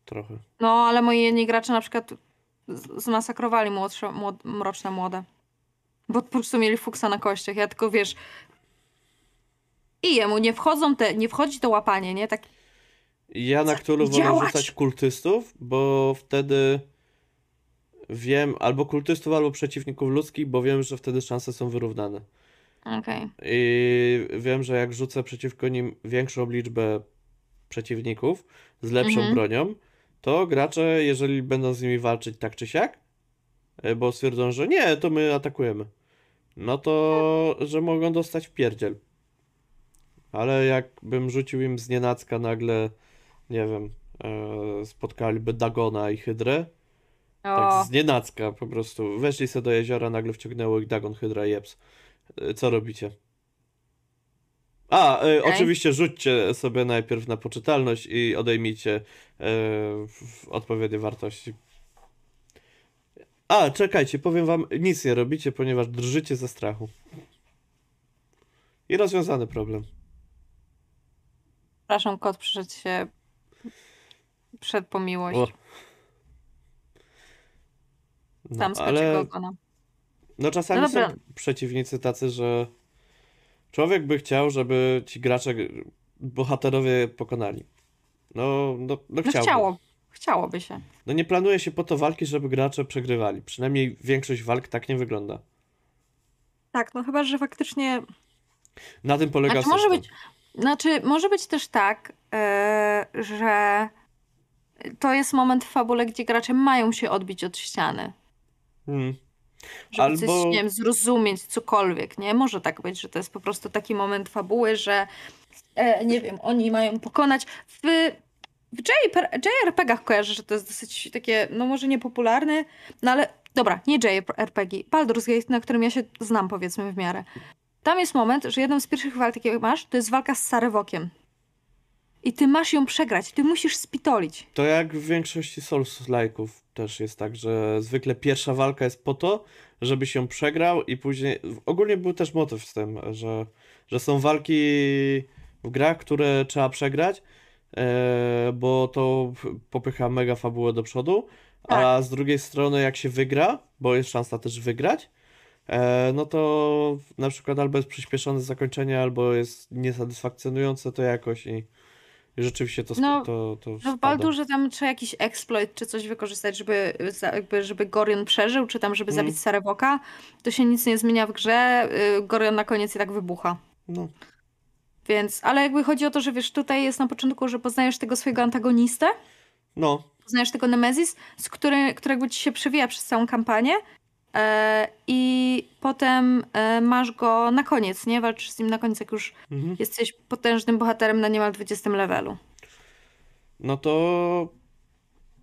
trochę. No, ale moi jedni gracze na przykład zmasakrowali młodsze, młod, mroczne młode. Bo po prostu mieli fuksa na kościach. Ja tylko wiesz. I jemu nie wchodzą te, nie wchodzi to łapanie, nie? Tak Ja na Cthulhu wolę rzucać kultystów, bo wtedy wiem albo kultystów, albo przeciwników ludzkich, bo wiem, że wtedy szanse są wyrównane. Okej. I wiem, że jak rzucę przeciwko nim większą liczbę przeciwników z lepszą Mhm. bronią, to gracze, jeżeli będą z nimi walczyć tak czy siak, e, bo stwierdzą, że nie, to my atakujemy, no to, że mogą dostać w pierdziel. Ale jakbym rzucił im z nienacka nagle, nie wiem, e, spotkaliby Dagona i Hydrę, O, tak z nienacka po prostu. Weszli sobie do jeziora, nagle wciągnęło ich Dagon, Hydra i Jeps. E, Co robicie? A, e, Okej. oczywiście rzućcie sobie najpierw na poczytalność i odejmijcie odpowiednie wartości. A, czekajcie, powiem wam, nic nie robicie, ponieważ drżycie ze strachu. I rozwiązany problem. przepraszam, kot przyszedł się przed po miłość. O. No, Tam ale... go ogona. No czasami No są przeciwnicy tacy, że człowiek by chciał, żeby ci gracze, bohaterowie pokonali. No, no, no No chciałby. chciało, chciałoby się. No nie planuje się po to walki, żeby gracze przegrywali. Przynajmniej większość walk tak nie wygląda. Tak, no chyba, że faktycznie Na tym polega Znaczy, może być, znaczy, może być też tak, e, że to jest moment w fabule, gdzie gracze mają się odbić od ściany. Hmm. Żeby coś, Albo- nie wiem, zrozumieć cokolwiek, nie? Może tak być, że to jest po prostu taki moment fabuły, że e, nie wiem, oni mają pokonać. W, w JR JRPG-ach kojarzę, że to jest dosyć takie, no może niepopularne, no ale dobra, nie JRPG, Baldur's Gate, na którym ja się znam powiedzmy w miarę. Tam jest moment, że jedną z pierwszych walk, jakie masz, to jest walka z Sarewokiem. I ty masz ją przegrać, ty musisz spitolić. To jak w większości Souls-like'ów też jest tak, że zwykle pierwsza walka jest po to, żeby się przegrał i później... Ogólnie był też motyw z tym, że, że są walki w grach, które trzeba przegrać, e, bo to popycha mega fabułę do przodu, a z drugiej strony jak się wygra, bo jest szansa też wygrać, e, no to na przykład albo jest przyspieszone zakończenie, albo jest niesatysfakcjonujące to jakoś i, i rzeczywiście to, No, to, to No w. Baldurze tam trzeba jakiś exploit czy coś wykorzystać, żeby, jakby, żeby Gorion przeżył, czy tam żeby Mm. zabić Sarewoka. To się nic nie zmienia w grze. y, Gorion na koniec i tak wybucha. No. Więc, ale jakby chodzi o to, że wiesz, tutaj jest na początku, że poznajesz tego swojego antagonistę, No, poznajesz tego Nemezis, z który, którego ci się przewija przez całą kampanię i potem e, masz go na koniec, nie? Walczysz z nim na koniec, jak już mhm. jesteś potężnym bohaterem na niemal 20 levelu. no to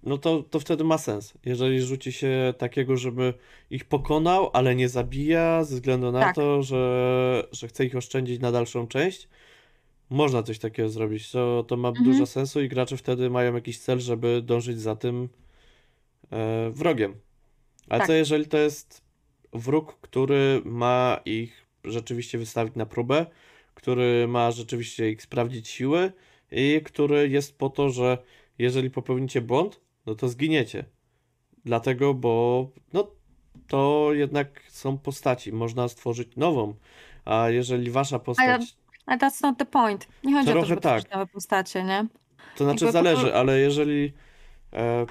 no to, to wtedy ma sens. Jeżeli rzuci się takiego, żeby ich pokonał, ale nie zabija, ze względu na Tak. to, że, że chce ich oszczędzić na dalszą część, można coś takiego zrobić. To, to ma Mhm. dużo sensu i gracze wtedy mają jakiś cel, żeby dążyć za tym e, wrogiem. Ale Tak. co jeżeli to jest wróg, który ma ich rzeczywiście wystawić na próbę, który ma rzeczywiście ich sprawdzić siły i który jest po to, że jeżeli popełnicie błąd, no to zginiecie. Dlatego, bo no to jednak są postaci, można stworzyć nową. A jeżeli wasza postać, Ale that's not the point. Nie chodzi o to, żeby tak. nowe postacie, nie? to znaczy jakby po zależy, pro- ale jeżeli e,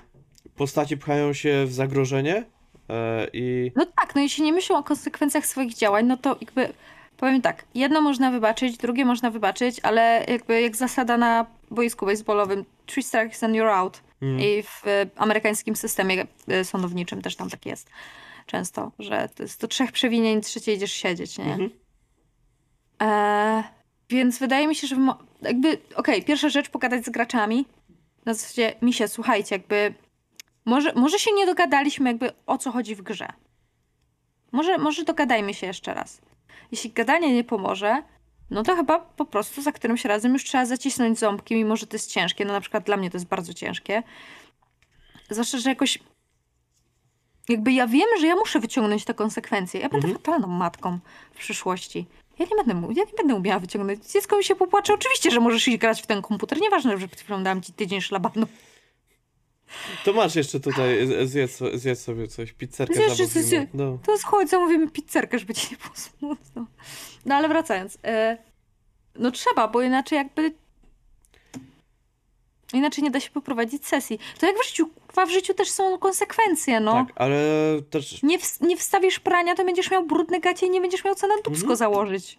postaci pchają się w zagrożenie i No tak, no jeśli nie myślą o konsekwencjach swoich działań, no to jakby powiem tak, jedno można wybaczyć, drugie można wybaczyć, ale jakby jak zasada na boisku baseballowym, three strikes and you're out. mm, I w e, amerykańskim systemie e, sądowniczym też tam tak jest często, że to jest do trzech przewinień, trzecie idziesz siedzieć, nie? Mhm. E, więc wydaje mi się, że jakby, okej, pierwsza rzecz, pogadać z graczami. Na zasadzie, misie, słuchajcie, jakby może, może się nie dogadaliśmy jakby o co chodzi w grze. Może, może dogadajmy się jeszcze raz. Jeśli gadanie nie pomoże, no to chyba po prostu za którymś razem już trzeba zacisnąć ząbki, mimo że to jest ciężkie. No na przykład dla mnie to jest bardzo ciężkie. Zwłaszcza, że jakoś jakby ja wiem, że ja muszę wyciągnąć te konsekwencje. Ja będę Mhm. fatalną matką w przyszłości. Ja nie będę, ja nie będę umiała wyciągnąć. Dziecko mi się popłacze. Oczywiście, że możesz iść grać w ten komputer. Nieważne, że przed chwilą dałam ci tydzień szlabanu. To masz jeszcze tutaj, z- zjedz, zjedz sobie coś, pizzerkę Zjedz, zamówimy. No. To chodź, zamówimy pizzerkę, żeby ci nie było smutno. No ale wracając. E, no trzeba, bo inaczej jakby... Inaczej nie da się poprowadzić sesji. To jak w życiu. W życiu też są konsekwencje, no. Tak, ale też Nie, w, nie wstawisz prania, to będziesz miał brudne gacie i nie będziesz miał co na dubsko Mhm. założyć.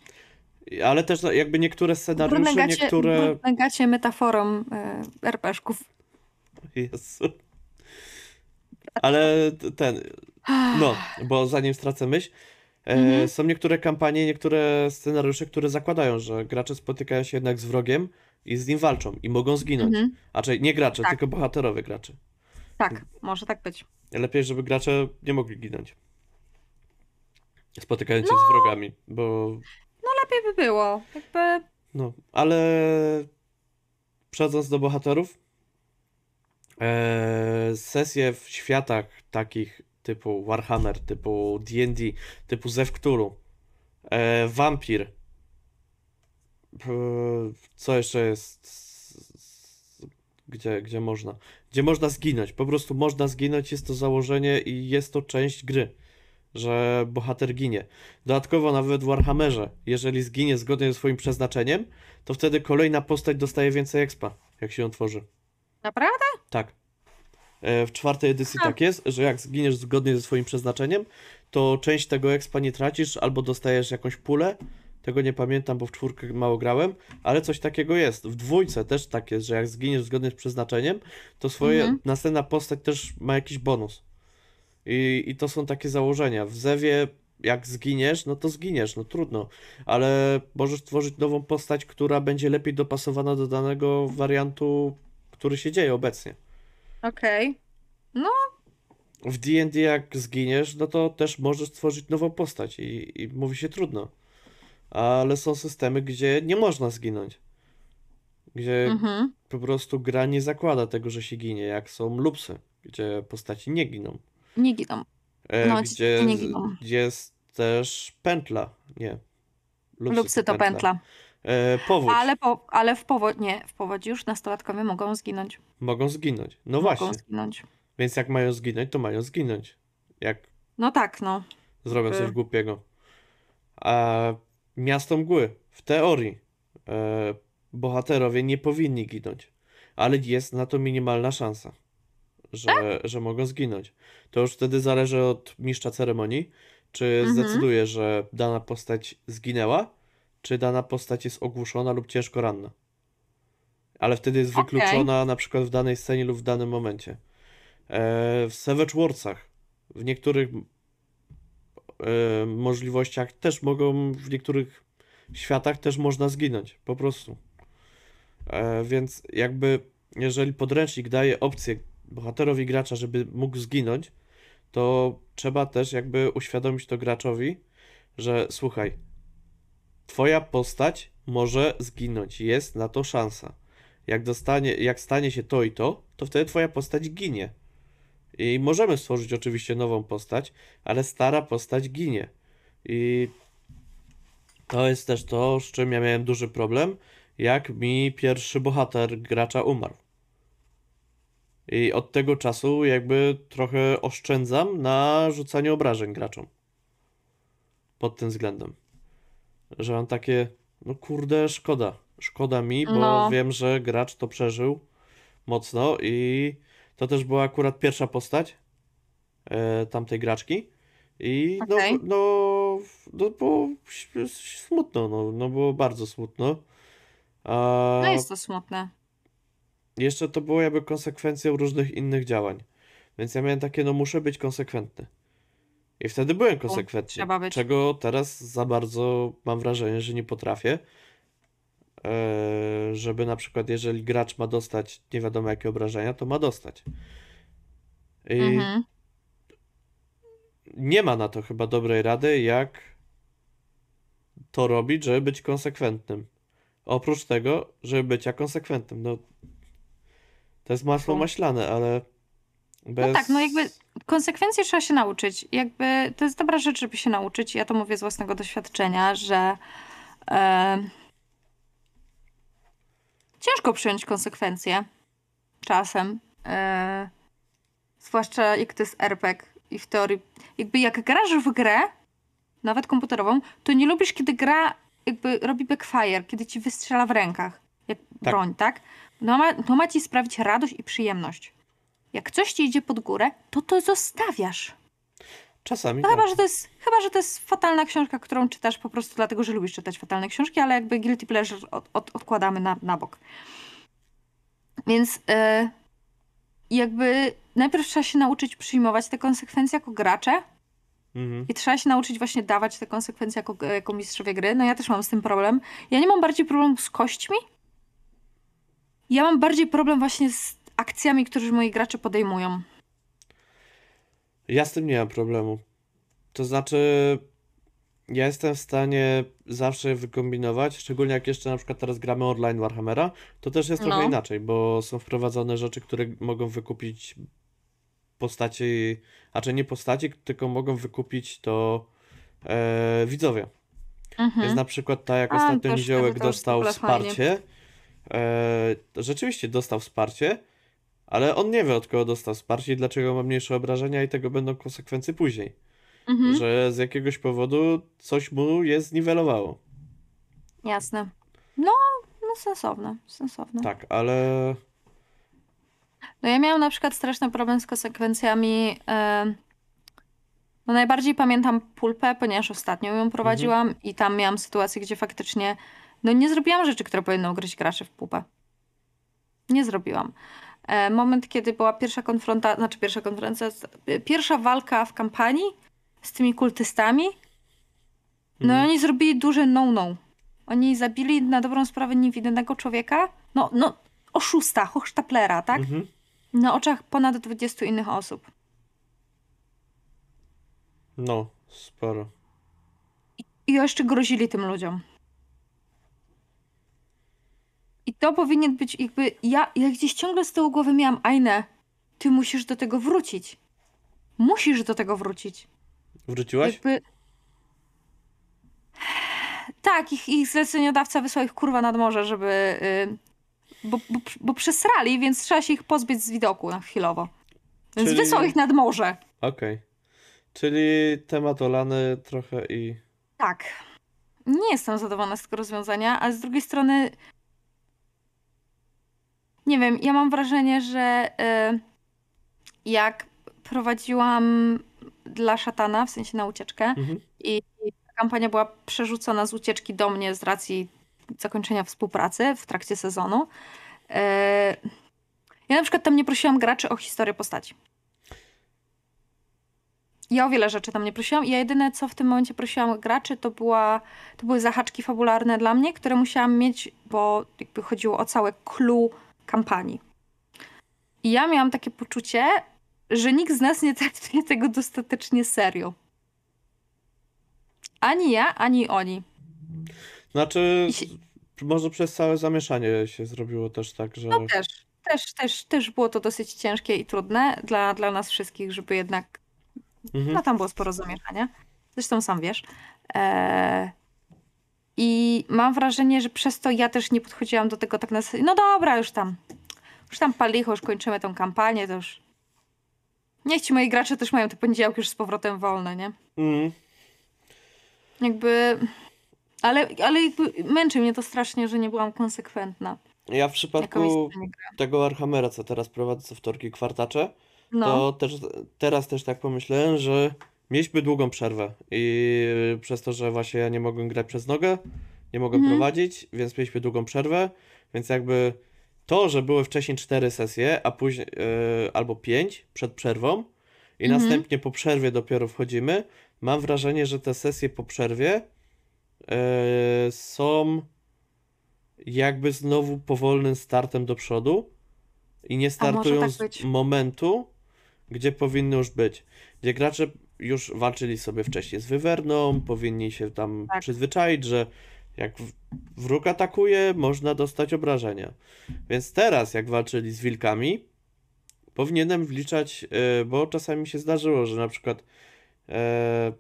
Ale też jakby niektóre Brudne scenariusze, gacie, niektóre. brudne gacie metaforą e, RPG-ków. (laughs) Jezu. Ale ten. No, bo zanim stracę myśl. E, Mhm. Są niektóre kampanie, niektóre scenariusze, które zakładają, że gracze spotykają się jednak z wrogiem i z nim walczą i mogą zginąć. Mhm. A czyli nie gracze, Tak. tylko bohaterowie gracze. Tak, może tak być. Lepiej, żeby gracze nie mogli ginąć. Spotykając No. się z wrogami, bo Lepiej by było. Jakby... No, ale przechodząc do bohaterów, sesje w światach takich typu Warhammer, typu D&D, typu Zew Cthulhu, e, Vampir, e, co jeszcze jest, gdzie, gdzie można, gdzie można zginąć, po prostu można zginąć, jest to założenie i jest to część gry, że bohater ginie. Dodatkowo nawet w Warhammerze, jeżeli zginie zgodnie ze swoim przeznaczeniem, to wtedy kolejna postać dostaje więcej expa, jak się ją tworzy. Naprawdę? Tak. E, W czwartej edycji A. tak jest, że jak zginiesz zgodnie ze swoim przeznaczeniem, to część tego expa nie tracisz, albo dostajesz jakąś pulę. Tego nie pamiętam, bo w czwórkę mało grałem, ale coś takiego jest. W dwójce też tak jest, że jak zginiesz zgodnie z przeznaczeniem, to swoje Mhm. następna postać też ma jakiś bonus. I, I to są takie założenia. W Zewie jak zginiesz, no to zginiesz, no trudno, ale możesz tworzyć nową postać, która będzie lepiej dopasowana do danego wariantu, który się dzieje obecnie. Okej. W D&D jak zginiesz, no to też możesz stworzyć nową postać i, i mówi się trudno. Ale są systemy, gdzie nie można zginąć. Gdzie Mhm. po prostu gra nie zakłada tego, że się ginie, jak są lupsy, gdzie postaci nie giną. Nie giną. E, No, gdzie, nie giną. gdzie jest też pętla. Nie. Lupsy to pętla. E, powódź. Ale, po, ale w powodzi, nie, w powodzi już nastolatkowie mogą zginąć. Mogą zginąć. No mogą właśnie. zginąć. Więc jak mają zginąć, to mają zginąć. Jak No tak, no. zrobią coś głupiego. A miasto mgły, w teorii, e, bohaterowie nie powinni ginąć. Ale jest na to minimalna szansa, że, Tak? że mogą zginąć. To już wtedy zależy od mistrza ceremonii, czy Mhm. zdecyduje, że dana postać zginęła, czy dana postać jest ogłuszona lub ciężko ranna. Ale wtedy jest Okej. wykluczona na przykład w danej scenie lub w danym momencie. E, w Savage Warsach w niektórych e, możliwościach też mogą, w niektórych światach też można zginąć, po prostu. E, więc jakby, jeżeli podręcznik daje opcję bohaterowi gracza, żeby mógł zginąć, to trzeba też jakby uświadomić to graczowi, że słuchaj, twoja postać może zginąć, jest na to szansa. Jak, dostanie, jak stanie się to i to, to wtedy twoja postać ginie. I możemy stworzyć oczywiście nową postać, ale stara postać ginie. I to jest też to, z czym ja miałem duży problem, jak mi pierwszy bohater gracza umarł. I od tego czasu jakby trochę oszczędzam na rzucaniu obrażeń graczom. Pod tym względem. Że mam takie, no kurde, szkoda. Szkoda mi, bo No. wiem, że gracz to przeżył mocno i to też była akurat pierwsza postać e, tamtej graczki. I no, Okej. no, no było ś- smutno, no, no było bardzo smutno. A No jest to smutne. jeszcze to było jakby konsekwencją różnych innych działań. Więc ja miałem takie, no muszę być konsekwentny. I wtedy byłem konsekwentny. być. Czego teraz za bardzo mam wrażenie, że nie potrafię. Eee, żeby na przykład, jeżeli gracz ma dostać nie wiadomo jakie obrażenia, to ma dostać. I Mhm. nie ma na to chyba dobrej rady, jak to robić, żeby być konsekwentnym. Oprócz tego, żeby bycia konsekwentnym. No, to jest masło maślane, ale bez... No tak, no jakby konsekwencje trzeba się nauczyć. Jakby to jest dobra rzecz, żeby się nauczyć. Ja to mówię z własnego doświadczenia, że e, ciężko przyjąć konsekwencje czasem. E, zwłaszcza jak to jest RPG i w teorii. Jakby jak grasz w grę, nawet komputerową, to nie lubisz, kiedy gra jakby robi backfire, kiedy ci wystrzela w rękach. Jak broń, tak? No ma, no ma ci sprawić radość i przyjemność. Jak coś ci idzie pod górę, to to zostawiasz. Czasami No tak. chyba, że to jest, chyba, że to jest fatalna książka, którą czytasz po prostu dlatego, że lubisz czytać fatalne książki, ale jakby guilty pleasure od, od, odkładamy na, na bok. Więc e, jakby najpierw trzeba się nauczyć przyjmować te konsekwencje jako gracze Mhm. i trzeba się nauczyć właśnie dawać te konsekwencje jako, jako mistrzowie gry. No ja też mam z tym problem. Ja nie mam bardziej problemu z kośćmi. Ja mam bardziej problem właśnie z akcjami, które moi gracze podejmują. Ja z tym nie mam problemu. To znaczy, ja jestem w stanie zawsze wykombinować, szczególnie jak jeszcze na przykład teraz gramy online Warhammera, to też jest trochę No. inaczej, bo są wprowadzone rzeczy, które mogą wykupić postaci, a czy nie postaci, tylko mogą wykupić to e, widzowie. Mhm. Jest na przykład tak, jak A, ostatnio Niziołek dostał wsparcie. E, rzeczywiście dostał wsparcie, ale on nie wie od kogo dostał wsparcie i dlaczego ma mniejsze obrażenia i tego będą konsekwencje później. Mhm. Że z jakiegoś powodu coś mu je zniwelowało. Jasne. No, no sensowne, sensowne. Tak, ale No ja miałam na przykład straszny problem z konsekwencjami. em, No najbardziej pamiętam pulpę, ponieważ ostatnio ją prowadziłam i tam miałam sytuację, gdzie faktycznie no nie zrobiłam rzeczy, które powinny ugryźć graczy w pupę. Nie zrobiłam. E, Moment, kiedy była pierwsza konfrontacja, znaczy pierwsza konferencja, pierwsza walka w kampanii z tymi kultystami, no i Mhm. oni zrobili duże no-no. Oni zabili na dobrą sprawę niewinnego człowieka, no, no oszusta, hochsztaplera, tak? mhm. Na oczach ponad 20 innych osób. no, sporo. I jeszcze grozili tym ludziom. I to powinien być jakby. Ja, ja gdzieś ciągle z tyłu głowy miałam, Ajne, ty musisz do tego wrócić. Musisz do tego wrócić. Wróciłaś? Jakby. Tak, ich, ich zleceniodawca wysłał ich kurwa nad morze, żeby. y, bo, bo, bo przesrali, więc trzeba się ich pozbyć z widoku na chwilowo. Więc Czyli- wysłał ich nad morze. Okej. Czyli temat olany trochę i... Tak. Nie jestem zadowolona z tego rozwiązania, a z drugiej strony. Nie wiem, ja mam wrażenie, że y, jak prowadziłam dla szatana, w sensie na ucieczkę, Mhm. i ta kampania była przerzucona z ucieczki do mnie z racji zakończenia współpracy w trakcie sezonu. e, Ja na przykład tam nie prosiłam graczy o historię postaci. Ja o wiele rzeczy tam nie prosiłam. Ja jedyne, co w tym momencie prosiłam graczy, to, była, to były zahaczki fabularne dla mnie, które musiałam mieć, bo jakby chodziło o całe clue kampanii. I ja miałam takie poczucie, że nikt z nas nie traktuje (laughs) tego dostatecznie serio. Ani ja, ani oni. Znaczy, się- może przez całe zamieszanie się zrobiło też tak, że... No też, też, też, też było to dosyć ciężkie i trudne dla, dla nas wszystkich, żeby jednak Mhm. No tam było sporo zamieszania. Zresztą sam wiesz. Eee, I mam wrażenie, że przez to ja też nie podchodziłam do tego tak na zasadzie, no dobra, już tam, już tam palicho, już kończymy tą kampanię, to już niech ci moi gracze też mają te poniedziałki już z powrotem wolne, nie? Mhm. Jakby, ale, ale jakby męczy mnie to strasznie, że nie byłam konsekwentna. Ja w przypadku tego Warhammera, co teraz prowadzę co wtorki kwartacze, No, to też, teraz też tak pomyślałem, że mieliśmy długą przerwę i przez to, że właśnie ja nie mogłem grać przez nogę, nie mogłem Mhm. prowadzić, więc mieliśmy długą przerwę, więc jakby to, że były wcześniej cztery sesje, a później e, albo pięć przed przerwą i Mhm. następnie po przerwie dopiero wchodzimy, mam wrażenie, że te sesje po przerwie e, są jakby znowu powolnym startem do przodu i nie startują tak z momentu, gdzie powinny już być. Gdzie gracze już walczyli sobie wcześniej z wywerną, powinni się tam Tak. przyzwyczaić, że jak wróg atakuje, można dostać obrażenia. Więc teraz, jak walczyli z wilkami, powinienem wliczać, e, bo czasami się zdarzyło, że na przykład e,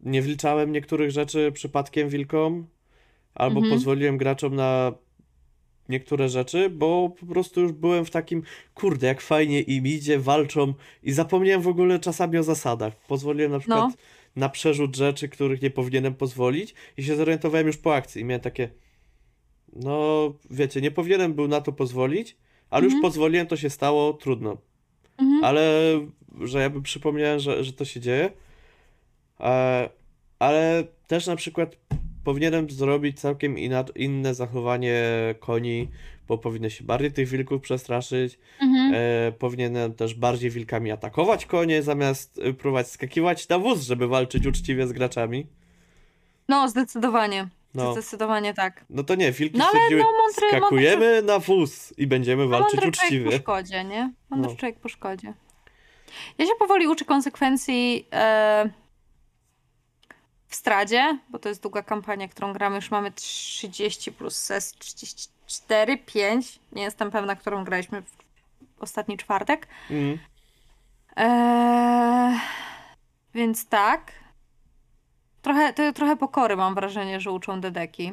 nie wliczałem niektórych rzeczy przypadkiem wilkom, albo Mhm. pozwoliłem graczom na niektóre rzeczy, bo po prostu już byłem w takim, kurde, jak fajnie im idzie, walczą i zapomniałem w ogóle czasami o zasadach. Pozwoliłem na przykład No. na przerzut rzeczy, których nie powinienem pozwolić i się zorientowałem już po akcji i miałem takie, no wiecie, nie powinienem był na to pozwolić, ale już Mhm. pozwoliłem, to się stało, trudno. mhm. Ale, że ja bym przypomniałem, że, że to się dzieje. E, ale też na przykład powinienem zrobić całkiem inne zachowanie koni, bo powinny się bardziej tych wilków przestraszyć. Mhm. E, powinienem też bardziej wilkami atakować konie, zamiast y, próbować skakiwać na wóz, żeby walczyć uczciwie z graczami. No, zdecydowanie. No, Zdecydowanie tak. no to nie, wilki No stwierdziły, no, mądry- skakujemy na wóz i będziemy No, walczyć mądry człowiek po uczciwie. szkodzie, nie? Mądry No. człowiek po szkodzie. Ja się powoli uczę konsekwencji e, w Stradzie, bo to jest długa kampania, którą gramy. Już mamy 30 plus ses, 34, 5. Nie jestem pewna, którą graliśmy w ostatni czwartek. Mm. E, więc tak. Trochę, to, trochę pokory mam wrażenie, że uczą dedeki.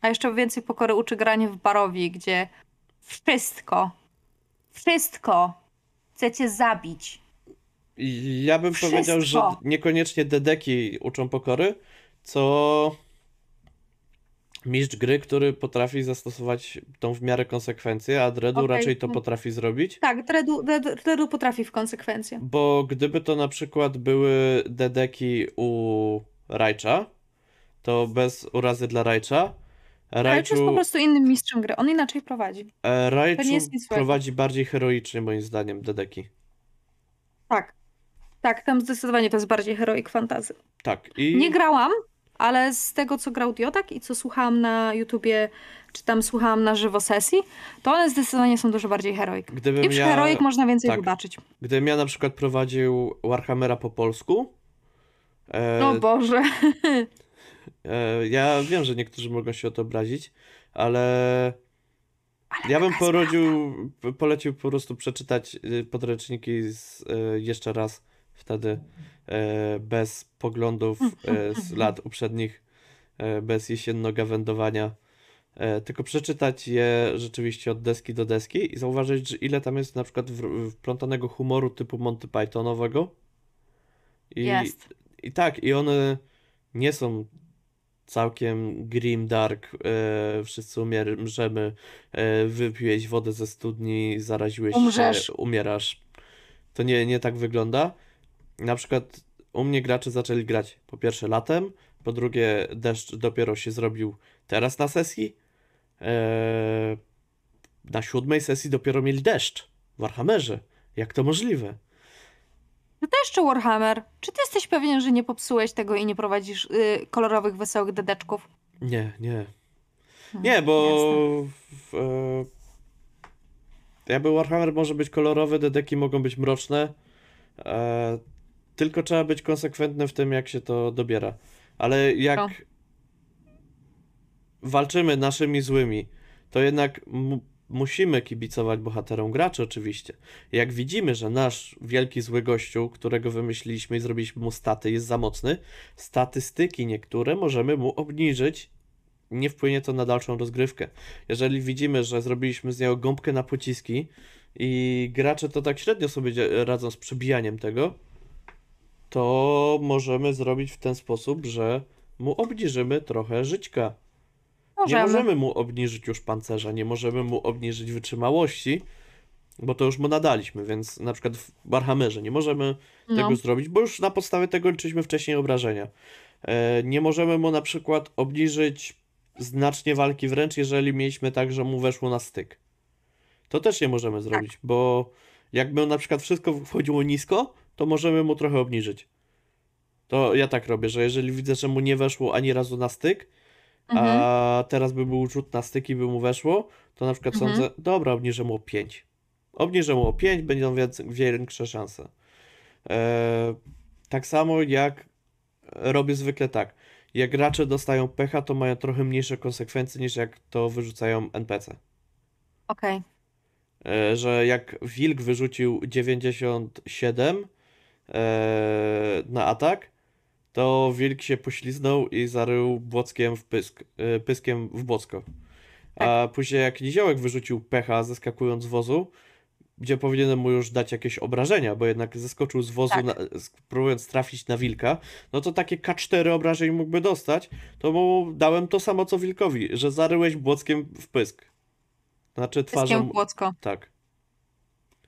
A jeszcze więcej pokory uczy granie w barowi, gdzie wszystko, wszystko chcecie zabić. Ja bym powiedział, że Wszystko. niekoniecznie dedeki uczą pokory, co mistrz gry, który potrafi zastosować tą w miarę konsekwencję, a Dredu Okej, raczej to potrafi zrobić. Tak, Dredu, Dredu, Dredu potrafi w konsekwencje. Bo gdyby to na przykład były dedeki u Rajcza, to bez urazy dla Rajcza, Rajczu jest po prostu innym mistrzem gry. On inaczej prowadzi. e, złego. prowadzi bardziej heroicznie moim zdaniem dedeki. Tak. Tak, tam zdecydowanie to jest bardziej heroic fantasy. Tak, i Nie grałam, ale z tego, co grał Diodak i co słuchałam na YouTubie, czy tam słuchałam na żywo sesji, to one zdecydowanie są dużo bardziej heroic. gdybym I przy ja... heroic można więcej tak. wybaczyć. Gdybym ja na przykład prowadził Warhammera po polsku, e, O Boże. (laughs) e, ja wiem, że niektórzy mogą się o to obrazić, ale Ale ja bym porodził, polecił po prostu przeczytać y, podręczniki z, e, jeszcze raz wtedy e, bez poglądów e, z (laughs) lat poprzednich, e, bez jesiennego wędowania. Tylko przeczytać je rzeczywiście od deski do deski i zauważyć, że ile tam jest na przykład wplątanego humoru typu Monty Pythonowego. I, Jest. I tak, i one nie są całkiem grim dark, e, wszyscy umrzemy, e, wypiłeś wodę ze studni, zaraziłeś Umrzesz. się, umierasz. To nie, nie tak wygląda. Na przykład u mnie gracze zaczęli grać po pierwsze latem, po drugie deszcz dopiero się zrobił teraz na sesji. E, na siódmej sesji dopiero mieli deszcz w Warhammerze. Jak to możliwe? Też czy Warhammer? Czy ty jesteś pewien, że nie popsułeś tego i nie prowadzisz y, kolorowych, wesołych dedeczków? Nie, nie. Hmm, Nie, bo w, e, jakby Warhammer może być kolorowy, te deki mogą być mroczne, e, tylko trzeba być konsekwentny w tym, jak się to dobiera. Ale jak No. walczymy naszymi złymi, to jednak mu musimy kibicować bohaterom graczy oczywiście. Jak widzimy, że nasz wielki zły gościu, którego wymyśliliśmy i zrobiliśmy mu staty, jest za mocny, statystyki niektóre możemy mu obniżyć. Nie wpłynie to na dalszą rozgrywkę. Jeżeli widzimy, że zrobiliśmy z niego gąbkę na pociski i gracze to tak średnio sobie radzą z przebijaniem tego, to możemy zrobić w ten sposób, że mu obniżymy trochę żyćka. Nie Możemy. możemy mu obniżyć już pancerza, nie możemy mu obniżyć wytrzymałości, bo to już mu nadaliśmy, więc na przykład w Warhammerze nie możemy No. tego zrobić, bo już na podstawie tego liczyliśmy wcześniej obrażenia. E, nie możemy mu na przykład obniżyć znacznie walki wręcz, jeżeli mieliśmy tak, że mu weszło na styk. To też nie możemy zrobić, bo jakby na przykład wszystko wchodziło nisko, to możemy mu trochę obniżyć. To ja tak robię, że jeżeli widzę, że mu nie weszło ani razu na styk, Mhm. a teraz by był rzut na styki, by mu weszło, to na przykład Mhm. sądzę, dobra, obniżę mu o 5. Obniżę mu o 5, będą większe szanse. E, tak samo jak robię zwykle tak. Jak gracze dostają pecha, to mają trochę mniejsze konsekwencje niż jak to wyrzucają NPC. Okej. E, że jak Wilk wyrzucił 97 e, na atak, to Wilk się pośliznął i zarył błockiem w pysk, e, pyskiem w błocko. A później jak Niziołek wyrzucił pecha zeskakując z wozu, gdzie powinienem mu już dać jakieś obrażenia, bo jednak zeskoczył z wozu, Tak. na, próbując trafić na wilka, no to takie K4 obrażeń mógłby dostać, to mu dałem to samo co wilkowi, że zaryłeś błockiem w pysk. Znaczy Pyskiem twarzą... w błocko. Tak,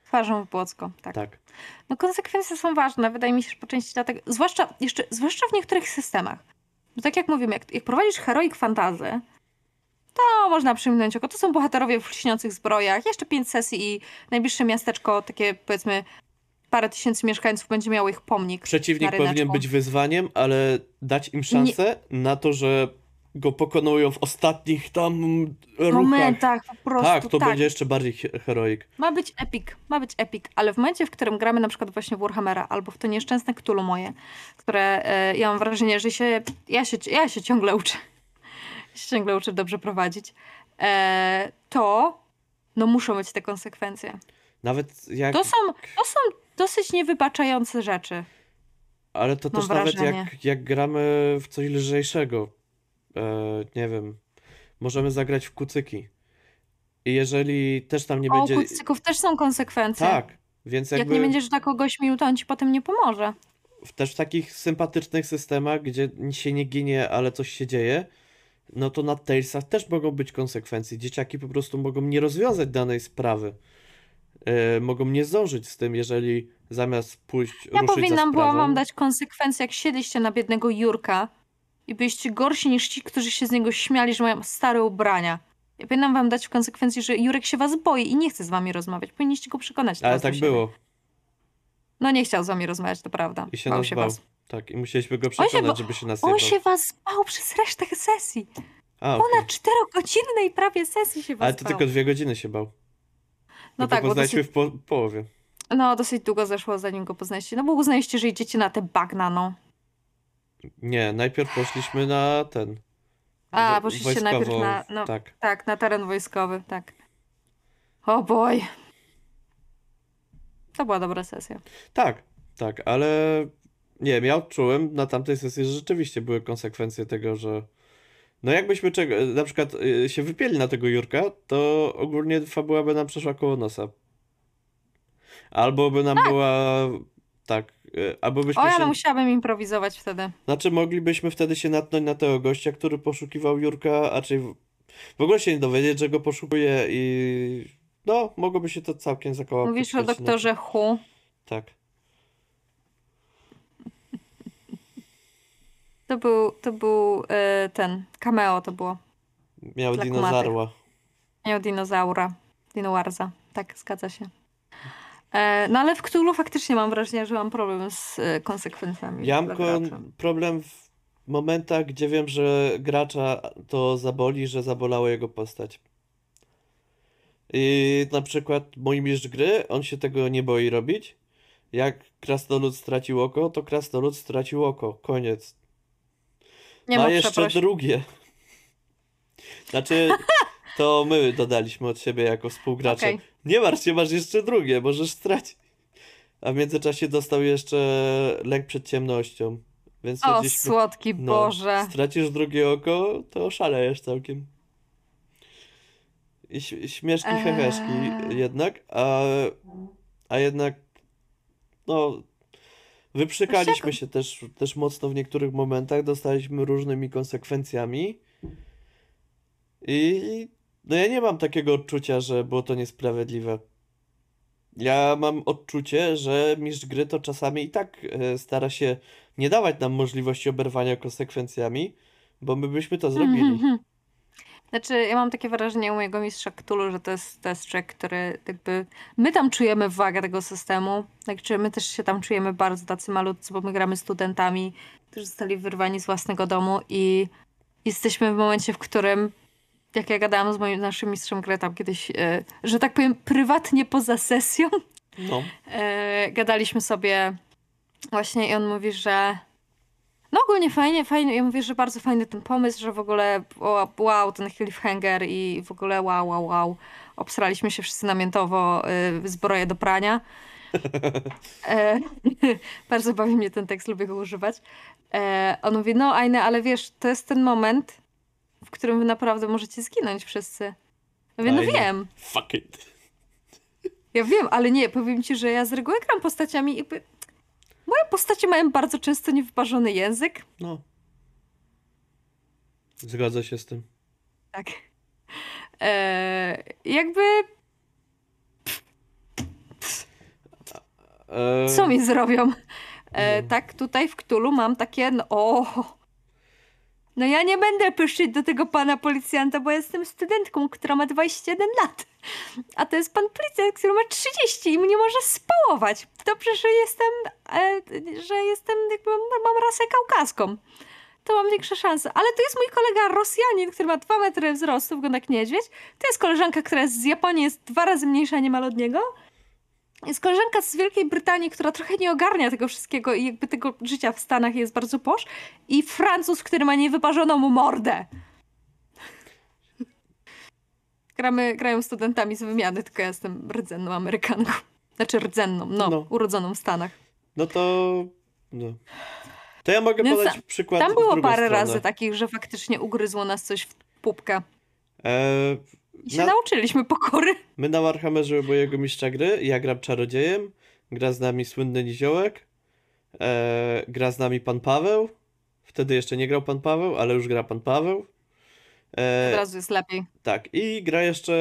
Twarzą w błocko, tak. tak. No konsekwencje są ważne, wydaje mi się, że po części dlatego, zwłaszcza, jeszcze, zwłaszcza w niektórych systemach. Bo tak jak mówimy, jak, jak prowadzisz heroic fantazy, to można przymknąć oko. To są bohaterowie w lśniących zbrojach, jeszcze pięć sesji i najbliższe miasteczko, takie powiedzmy parę tysięcy mieszkańców będzie miało ich pomnik. Przeciwnik powinien być wyzwaniem, ale dać im szansę na to, że go pokonują w ostatnich tam ruchach. momentach po prostu. Tak, to będzie jeszcze bardziej he- heroik. Ma być epic, ma być epic, ale w momencie, w którym gramy na przykład właśnie w Warhammera albo w to nieszczęsne Cthulhu moje, które e, ja mam wrażenie, że się ja, się, ja się ciągle uczę, (laughs) się ciągle uczę dobrze prowadzić, e, to no muszą być te konsekwencje. Nawet jak... To są, to są dosyć niewybaczające rzeczy. Ale to też nawet jak, jak gramy w coś lżejszego. E, nie wiem. Możemy zagrać w kucyki. I jeżeli też tam nie O, będzie... u kucyków też są konsekwencje. Tak, więc Jak jakby nie będziesz na kogoś mił, to on ci potem nie pomoże. w, też w takich sympatycznych systemach, gdzie się nie ginie, ale coś się dzieje, no to na Talesach też mogą być konsekwencje. Dzieciaki po prostu mogą nie rozwiązać danej sprawy. E, mogą nie zdążyć z tym, jeżeli zamiast pójść Ja ruszyć powinnam za była sprawą, wam dać konsekwencje, jak siedliście na biednego Jurka i byliście gorsi niż ci, którzy się z niego śmiali, że mają stare ubrania. Ja powinnam wam dać w konsekwencji, że Jurek się was boi i nie chce z wami rozmawiać. Powinniście go przekonać Ale tak było. No nie chciał z wami rozmawiać, to prawda. I się bał nas się bał. was. Tak, i musieliśmy go się przekonać, ba- żeby się nas On się was bał przez resztę sesji. A, okej. Ponad czterogodzinnej prawie sesji się was Ale to bał. tylko dwie godziny się bał. No tak, poznaliśmy dosyć, w po połowie. no, dosyć długo zeszło, zanim go poznaliście. No bo uznaliście, że idziecie na te bagna, no. Nie, najpierw poszliśmy na ten. A, poszliście najpierw na- no. Tak. Tak, na teren wojskowy, tak. O boj. To była dobra sesja. Tak, tak, ale nie wiem, ja odczułem na tamtej sesji, że rzeczywiście były konsekwencje tego, że no jakbyśmy czego, na przykład y, się wypieli na tego Jurka, to ogólnie fabuła by nam przeszła koło nosa. Albo by nam była tak, albo byśmy O, ja się, no musiałabym improwizować wtedy. znaczy moglibyśmy wtedy się natknąć na tego gościa, który poszukiwał Jurka, a czy w, ogóle się nie dowiedzieć, że go poszukuje i no, mogłoby się to całkiem zakoło Mówisz o doktorze Hu. Tak. To był, to był e, ten, cameo to było. Miał Dla dinozaurła. Miał dinozaura. Dinowarza. Tak, zgadza się. E, no ale w Cthulhu faktycznie mam wrażenie, że mam problem z e, konsekwencjami. Ja mam problem w momentach, gdzie wiem, że gracza to zaboli, że zabolała jego postać. I na przykład mój mistrz gry, on się tego nie boi robić. Jak krasnolud stracił oko, to krasnolud stracił oko. Koniec. Nie Ma jeszcze drugie. Znaczy, (laughs) to my dodaliśmy od siebie jako współgracze. Okej. Nie martw się, masz jeszcze drugie, możesz stracić. A w międzyczasie dostał jeszcze lęk przed ciemnością. Więc O, stwierdziliśmy, słodki no, Boże. stracisz drugie oko, to szalejesz całkiem. I ś- śmieszki Eee. heheszki jednak, a, a jednak no wyprzykaliśmy się też, też mocno w niektórych momentach, dostaliśmy różnymi konsekwencjami i no ja nie mam takiego odczucia, że było to niesprawiedliwe. Ja mam odczucie, że mistrz gry to czasami i tak e, stara się nie dawać nam możliwości oberwania konsekwencjami, bo my byśmy to zrobili. Mhm. Znaczy, ja mam takie wrażenie u mojego mistrza Cthulhu, że to jest, człowiek, który jakby... My tam czujemy wagę tego systemu. Znaczy, my też się tam czujemy bardzo tacy malutcy, bo my gramy studentami, którzy zostali wyrwani z własnego domu i jesteśmy w momencie, w którym jak ja gadałam z moim naszym mistrzem gry tam kiedyś, e, że tak powiem, prywatnie poza sesją, No, (laughs) e, gadaliśmy sobie właśnie i on mówi, że no ogólnie fajnie, fajnie. Ja mówię, że bardzo fajny ten pomysł, że w ogóle wow, ten cliffhanger i w ogóle wow, wow, wow. Obsraliśmy się wszyscy namiętowo y, zbroje do prania. (laughs) E, (laughs) bardzo bawi mnie ten tekst, lubię go używać. E, on mówi, no Ajne, ale wiesz, to jest ten moment, w którym wy naprawdę możecie zginąć wszyscy. Ja mówię, no wiem, fuck it. ja wiem, ale nie, powiem ci, że ja z reguły gram postaciami jakby... Moje postacie mają bardzo często niewyparzony język. No. Zgodzę się z tym. Tak. E, jakby E, co mi zrobią? E, no. tak, tutaj w Ktulu mam takie, no o. No ja nie będę pyszyć do tego pana policjanta, bo jestem studentką, która ma 21 lat. A to jest pan policjant, który ma 30 i mnie może spałować. Dobrze, że jestem, e, że jestem, jakby mam rasę kaukaską. To mam większe szanse. Ale to jest mój kolega Rosjanin, który ma 2 metry wzrostu, wygląda jak niedźwiedź. To jest koleżanka, która jest z Japonii, jest dwa razy mniejsza niemal od niego. Jest koleżanka z Wielkiej Brytanii, która trochę nie ogarnia tego wszystkiego i jakby tego życia w Stanach jest bardzo posz. I Francuz, który ma niewyparzoną mordę. (laughs) Gramy, grają studentami z wymiany, tylko ja jestem rdzenną Amerykanką. Znaczy rdzenną, no, No. urodzoną w Stanach. No to. No. To ja mogę Więc podać tam- przykład. Tam było parę stronę. razy takich, że faktycznie ugryzło nas coś w pupkę. E, I się na, nauczyliśmy pokory. my na Warhammerze mojego mistrza gry, ja gram czarodziejem, gra z nami słynny niziołek, e, gra z nami pan Paweł. Wtedy jeszcze nie grał pan Paweł, ale już gra pan Paweł. Od E, razu jest lepiej. tak, i gra jeszcze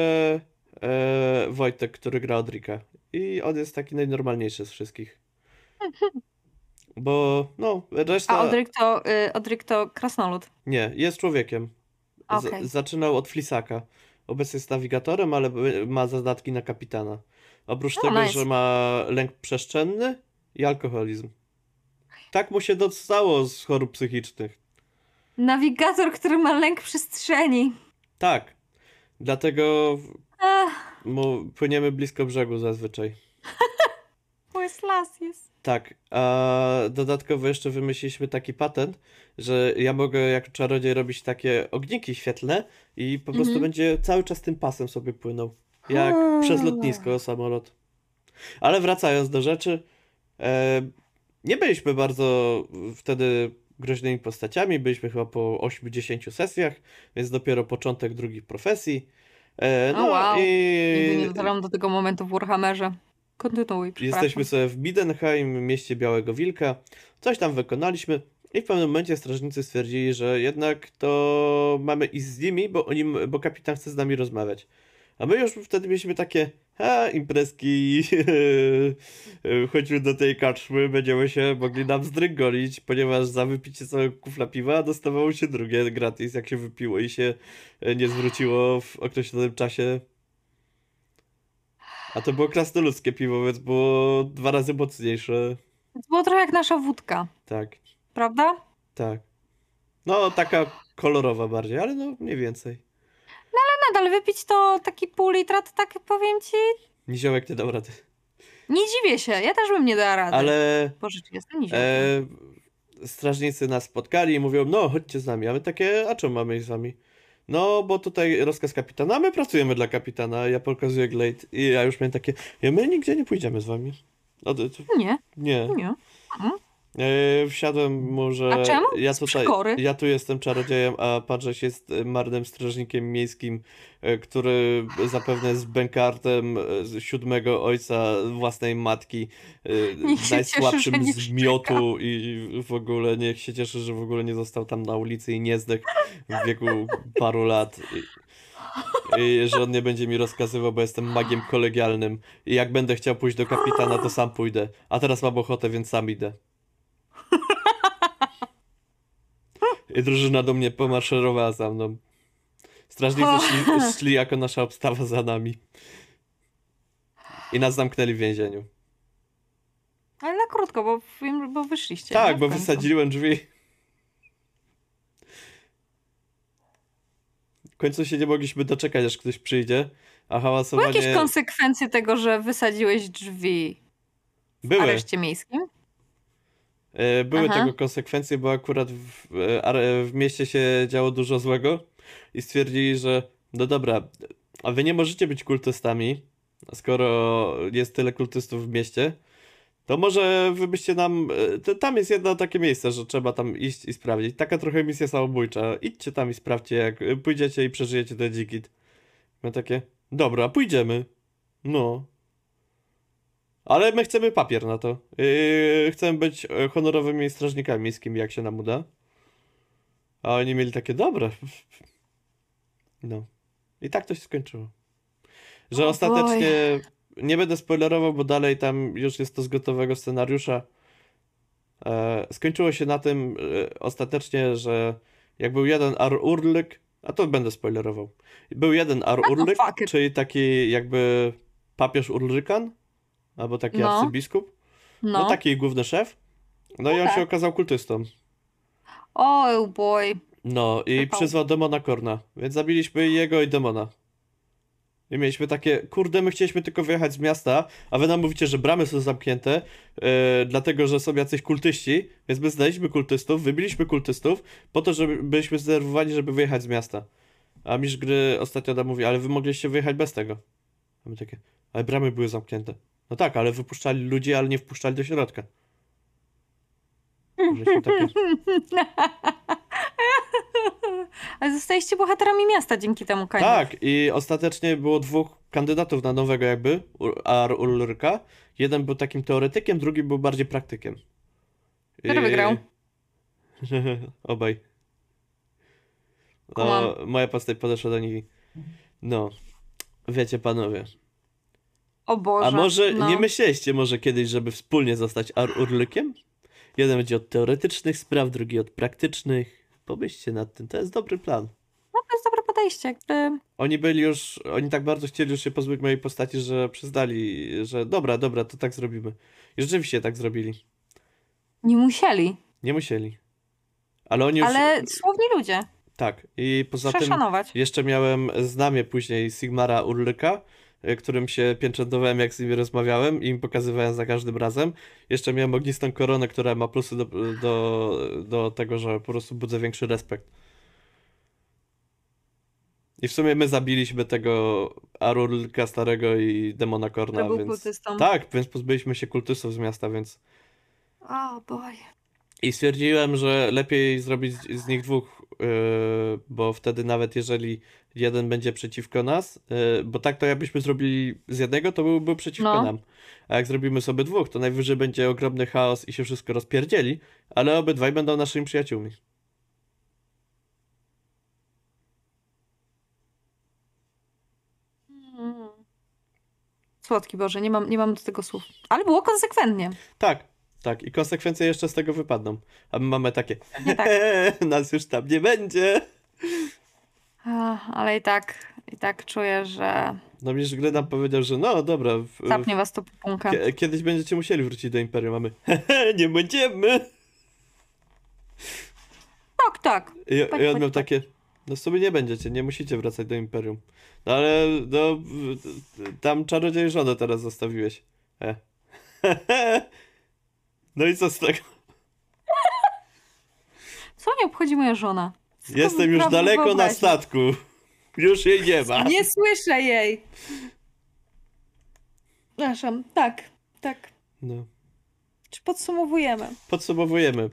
e, Wojtek, który gra Odrika. I on jest taki najnormalniejszy z wszystkich. (laughs) Bo, no, reszta. A Odryk to, y, Odryk to krasnolud. Nie, jest człowiekiem. Z- Okej. zaczynał od Flisaka. Obecnie jest nawigatorem, ale ma zadatki na kapitana. Oprócz O, tego, nice. że ma lęk przestrzenny i alkoholizm. Tak mu się dostało z chorób psychicznych. Nawigator, który ma lęk przestrzeni. Tak. Dlatego Ach, płyniemy blisko brzegu zazwyczaj. (laughs) pues las jest. Tak, a dodatkowo jeszcze wymyśliliśmy taki patent, że ja mogę jako czarodziej robić takie ogniki świetlne i po prostu Mhm. będzie cały czas tym pasem sobie płynął. Jak przez lotnisko samolot. Ale wracając do rzeczy, e, nie byliśmy bardzo wtedy groźnymi postaciami, byliśmy chyba po 8-10 sesjach, więc dopiero początek drugich profesji. E, O, no wow. Nigdy nie i dotarłam do tego momentu w Warhammerze. Kontynuuj. Jesteśmy sobie w Bidenheim, mieście Białego Wilka. Coś tam wykonaliśmy i w pewnym momencie strażnicy stwierdzili, że jednak to mamy iść z nimi, bo, oni, bo kapitan chce z nami rozmawiać. A my już wtedy mieliśmy takie, a imprezki, (laughs) chodźmy do tej kaczmy, będziemy się mogli nam zdrygolić, ponieważ za wypicie całego kufla piwa dostawało się drugie gratis, jak się wypiło i się nie zwróciło w określonym czasie a to było krasnoludzkie piwo, więc było dwa razy mocniejsze. To było trochę jak nasza wódka, Tak, prawda? tak. No, taka kolorowa bardziej, ale no mniej więcej. nadal wypić to taki pół litra, to tak powiem ci, Niziołek nie dał rady. nie dziwię się, ja też bym nie dała rady. Ale Boże, czy jestem niziołkiem? e, strażnicy nas spotkali i mówią, no chodźcie z nami. A my takie, a czemu mamy iść z wami? No, bo tutaj rozkaz kapitana, my pracujemy dla kapitana. Ja pokazuję Glade i ja już miałem takie, ja my nigdzie nie pójdziemy z wami. No, to, to, Nie, nie. nie. E, wsiadłem mu, że A czemu? ja tutaj, ja tu jestem czarodziejem, a Padrzeć jest e, marnym strażnikiem miejskim, e, który zapewne z bękartem siódmego ojca własnej matki, (laughs) Niech się cieszy, najsłabszym nie z miotu i w ogóle niech się cieszy, że w ogóle nie został tam na ulicy i nie zdechł w wieku paru lat. I że on nie będzie mi rozkazywał, bo jestem magiem kolegialnym i jak będę chciał pójść do kapitana, to sam pójdę. A teraz mam ochotę, więc sam idę. I drużyna do mnie pomaszerowała za mną. Strażnicy szli, szli jako nasza obstawa za nami. I nas zamknęli w więzieniu. Ale na krótko, bo, bo wyszliście. tak, bo końcu. wysadziłem drzwi. W końcu się nie mogliśmy doczekać, aż ktoś przyjdzie. A Były hałasowanie... jakieś konsekwencje tego, że wysadziłeś drzwi w Były. areszcie miejskim? E, Były Aha. tego konsekwencje, bo akurat w, e, are- w mieście się działo dużo złego i stwierdzili, że no dobra, a wy nie możecie być kultystami, skoro jest tyle kultystów w mieście, to może wy byście nam... e, tam jest jedno takie miejsce, że trzeba tam iść i sprawdzić. Taka trochę misja samobójcza. Idźcie tam i sprawdźcie, jak e, pójdziecie i przeżyjecie ten dzikit. My takie, dobra, pójdziemy. No. Ale my chcemy papier na to. Yy, chcemy być e, honorowymi strażnikami miejskimi, jak się nam uda. A oni mieli takie dobre. No. I tak to się skończyło. Że O ostatecznie nie będę spoilerował, bo dalej tam już jest to z gotowego scenariusza. E, skończyło się na tym e, ostatecznie, że jak był jeden Ar Urlyk, a to będę spoilerował. Był jeden Ar Urlyk, czyli taki jakby papież Ulrykan, albo taki No. arcybiskup. No. No. taki główny szef. No, i on tak. się okazał kultystą. Oh boy. No i Wypał. przyzwał demona Korna, więc zabiliśmy jego i demona. I mieliśmy takie, kurde, my chcieliśmy tylko wyjechać z miasta, a wy nam mówicie, że bramy są zamknięte, e, dlatego że są jacyś kultyści, więc my znaleźliśmy kultystów, wybiliśmy kultystów, po to, żeby byliśmy zdenerwowani, żeby wyjechać z miasta. A mistrz gry ostatnio nam mówi, ale wy mogliście wyjechać bez tego. A my takie, ale bramy były zamknięte. No tak, ale wypuszczali ludzi, ale nie wpuszczali do środka. Takie, (laughs) Ale zostaliście bohaterami miasta dzięki temu Kainu. Tak, i ostatecznie było dwóch kandydatów na nowego jakby, Ar Ulryka. Jeden był takim teoretykiem, drugi był bardziej praktykiem. Kto wygrał? (laughs) Obaj. No, moja postać podeszła do nich i... No, wiecie panowie. O Boże. A może no. nie myśleliście może kiedyś, żeby wspólnie zostać Ar Urlykiem? Jeden będzie od teoretycznych spraw, drugi od praktycznych. Pomyślcie nad tym, to jest dobry plan. No to jest dobre podejście. Jakby... Oni byli już, oni tak bardzo chcieli już się pozbyć mojej postaci, że przyznali, że dobra, dobra, to tak zrobimy. I rzeczywiście tak zrobili. Nie musieli, Nie musieli. Ale oni już, ale słowni ludzie. tak. I poza tym jeszcze miałem znamie później Sigmara Urlyka, którym się pieczętowałem, jak z nimi rozmawiałem i im pokazywałem za każdym razem. Jeszcze miałem ognistą koronę, która ma plusy do, do, do tego, że po prostu budzę większy respekt. I w sumie my zabiliśmy tego Arurlka starego i demona Korna, był więc... kultystą. Tak, więc pozbyliśmy się kultystów z miasta, więc... O boy. I stwierdziłem, że lepiej zrobić z, nich dwóch, yy, bo wtedy nawet jeżeli jeden będzie przeciwko nas, yy, bo tak to jakbyśmy zrobili z jednego, to byłby przeciwko No. nam. A jak zrobimy sobie dwóch, to najwyżej będzie ogromny chaos i się wszystko rozpierdzieli, ale obydwaj będą naszymi przyjaciółmi. Mm. Słodki Boże, nie mam, nie mam do tego słów. Ale było konsekwentnie. Tak, tak. I konsekwencje jeszcze z tego wypadną. A my mamy takie, Nie tak. nas już tam nie będzie. Ale i tak, i tak czuję, że No mistrz gry nam powiedział, że no dobra, w, zapnie was to pupunka. Kie- Kiedyś będziecie musieli wrócić do Imperium, a my nie będziemy. Tak, tak. I, i on chodź, miał chodź. takie, No w sumie nie będziecie, nie musicie wracać do Imperium. No ale, no, tam czarodziej żonę teraz zostawiłeś. E. No i co z tego? Co mnie obchodzi moja żona? Co Jestem już daleko na statku. Już jej nie ma. Nie słyszę jej. Przepraszam, tak, tak. No. Czy podsumowujemy? Podsumowujemy.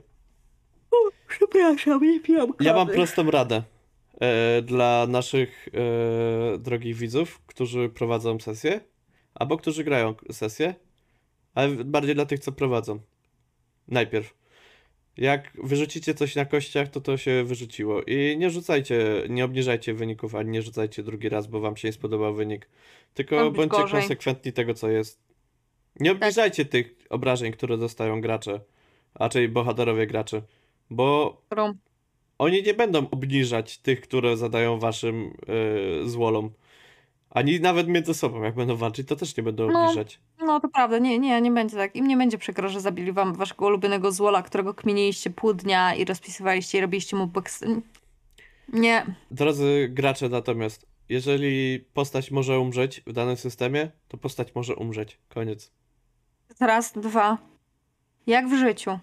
Przepraszam, nie piłam Ja mam prostą radę e, dla naszych e, drogich widzów, którzy prowadzą sesję, albo którzy grają sesję, ale bardziej dla tych, co prowadzą. Najpierw. Jak wyrzucicie coś na kościach, to to się wyrzuciło. I nie rzucajcie, nie obniżajcie wyników, ani nie rzucajcie drugi raz, bo wam się nie spodobał wynik. Tylko bądźcie gorzej. Tak. konsekwentni tego, co jest. Nie obniżajcie tych obrażeń, które dostają gracze, raczej bohaterowie graczy, bo oni nie będą obniżać tych, które zadają waszym yy, złolom. Ani nawet między sobą, jak będą walczyć, to też nie będą No. obniżać. No to prawda, nie, nie, nie będzie tak. Im nie będzie przykro, że zabili wam waszego ulubionego złola, którego kminiliście pół dnia i rozpisywaliście i robiliście mu boks... Nie. Drodzy gracze, natomiast, jeżeli postać może umrzeć w danym systemie, to postać może umrzeć. Koniec. Raz, dwa. Jak w życiu.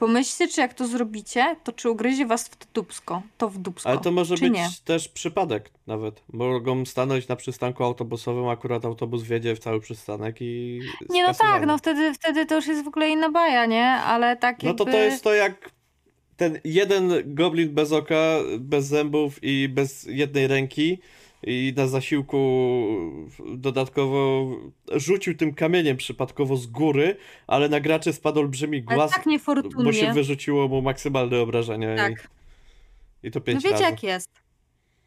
Pomyślcie, czy jak to zrobicie, to czy ugryzie was w dupsko. To w dupsko. Ale to może być nie? też przypadek nawet. Mogą stanąć na przystanku autobusowym, akurat autobus wjedzie w cały przystanek i. Nie, no tak, no wtedy, wtedy to już jest w ogóle inna baja, nie? Ale tak No jakby... to to jest to jak ten jeden goblin bez oka, bez zębów i bez jednej ręki i na zasiłku dodatkowo rzucił tym kamieniem przypadkowo z góry, ale na graczy spadł olbrzymi Ale głaz, tak bo się wyrzuciło mu maksymalne obrażenia Tak. i, i to No pięć wiecie razy. jak jest.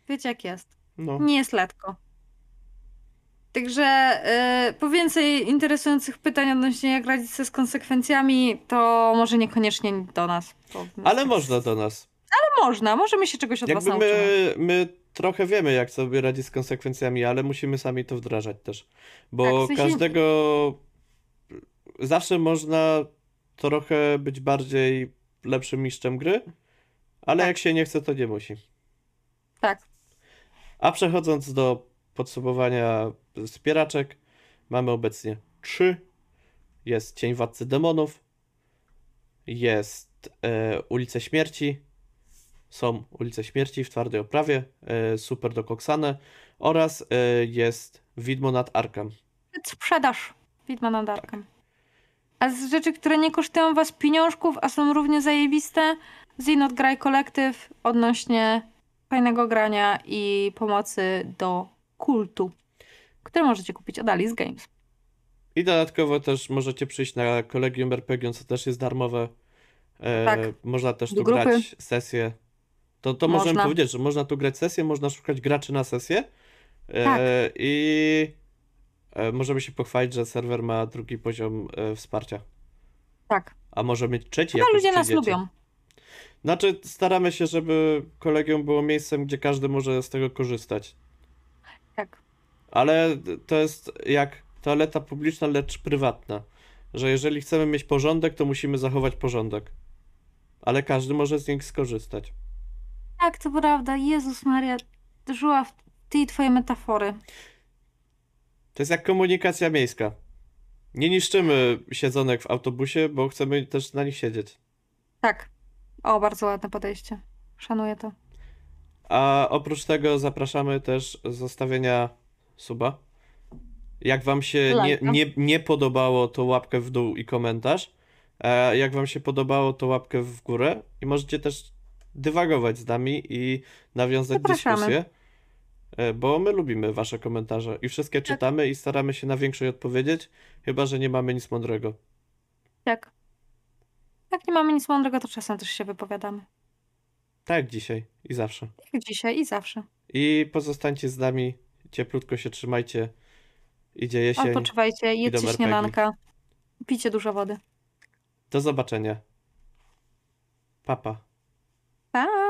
Wiecie jak jest. No. Nie jest letko. Także y, po więcej interesujących pytań odnośnie jak radzić sobie z konsekwencjami, to może niekoniecznie do nas. Ale można do nas. Można, możemy się czegoś od was Jakby nauczymy. my, my trochę wiemy, jak sobie radzić z konsekwencjami, ale musimy sami to wdrażać też. Bo Tak, w sensie- każdego. Zawsze można trochę być bardziej lepszym mistrzem gry, ale Tak. jak się nie chce, to nie musi. Tak. A przechodząc do podsumowania wspieraczek, mamy obecnie trzy. Jest Cień Władcy Demonów, jest e, Ulice Śmierci, są Ulice Śmierci w twardej oprawie, e, super dokoksane oraz e, jest Widmo nad Arkham. Sprzedaż Widma nad Arkiem. A z rzeczy, które nie kosztują was pieniążków, a są równie zajebiste, Zinot Graj Collective odnośnie fajnego grania i pomocy do kultu, które możecie kupić od Alice Games. I dodatkowo też możecie przyjść na Kolegium RPG, co też jest darmowe. E, Tak. Można też Do tu grupy. grać sesje. To, to możemy powiedzieć, że można tu grać sesje, można szukać graczy na sesję. E, Tak. I e, możemy się pochwalić, że serwer ma drugi poziom e, wsparcia. Tak. A może mieć trzeci, Chyba ludzie nas lubią. Znaczy, staramy się, żeby kolegium było miejscem, gdzie każdy może z tego korzystać. Tak. Ale to jest jak toaleta publiczna, lecz prywatna. Że jeżeli chcemy mieć porządek, to musimy zachować porządek. Ale każdy może z nich skorzystać. Tak, to prawda. Jezus Maria, żyła w ty i twoje metafory. To jest jak komunikacja miejska. Nie niszczymy siedzonek w autobusie, bo chcemy też na nich siedzieć. Tak. O, bardzo ładne podejście. Szanuję to. A oprócz tego zapraszamy też zostawienia suba. Jak wam się nie, nie, nie podobało, to łapkę w dół i komentarz. A jak wam się podobało, to łapkę w górę. I możecie też dywagować z nami i nawiązać Zapraszamy. dyskusję. E, Bo my lubimy wasze komentarze i wszystkie Tak. czytamy i staramy się na większość odpowiedzieć, chyba że nie mamy nic mądrego. Tak. Jak nie mamy nic mądrego, to czasem też się wypowiadamy. Tak dzisiaj i zawsze. Jak dzisiaj i zawsze. I pozostańcie z nami, cieplutko się trzymajcie. Idzie jesień. Odpoczywajcie, jedzcie śniadanka. Pijcie dużo wody. Do zobaczenia. Papa. Pa! Bye.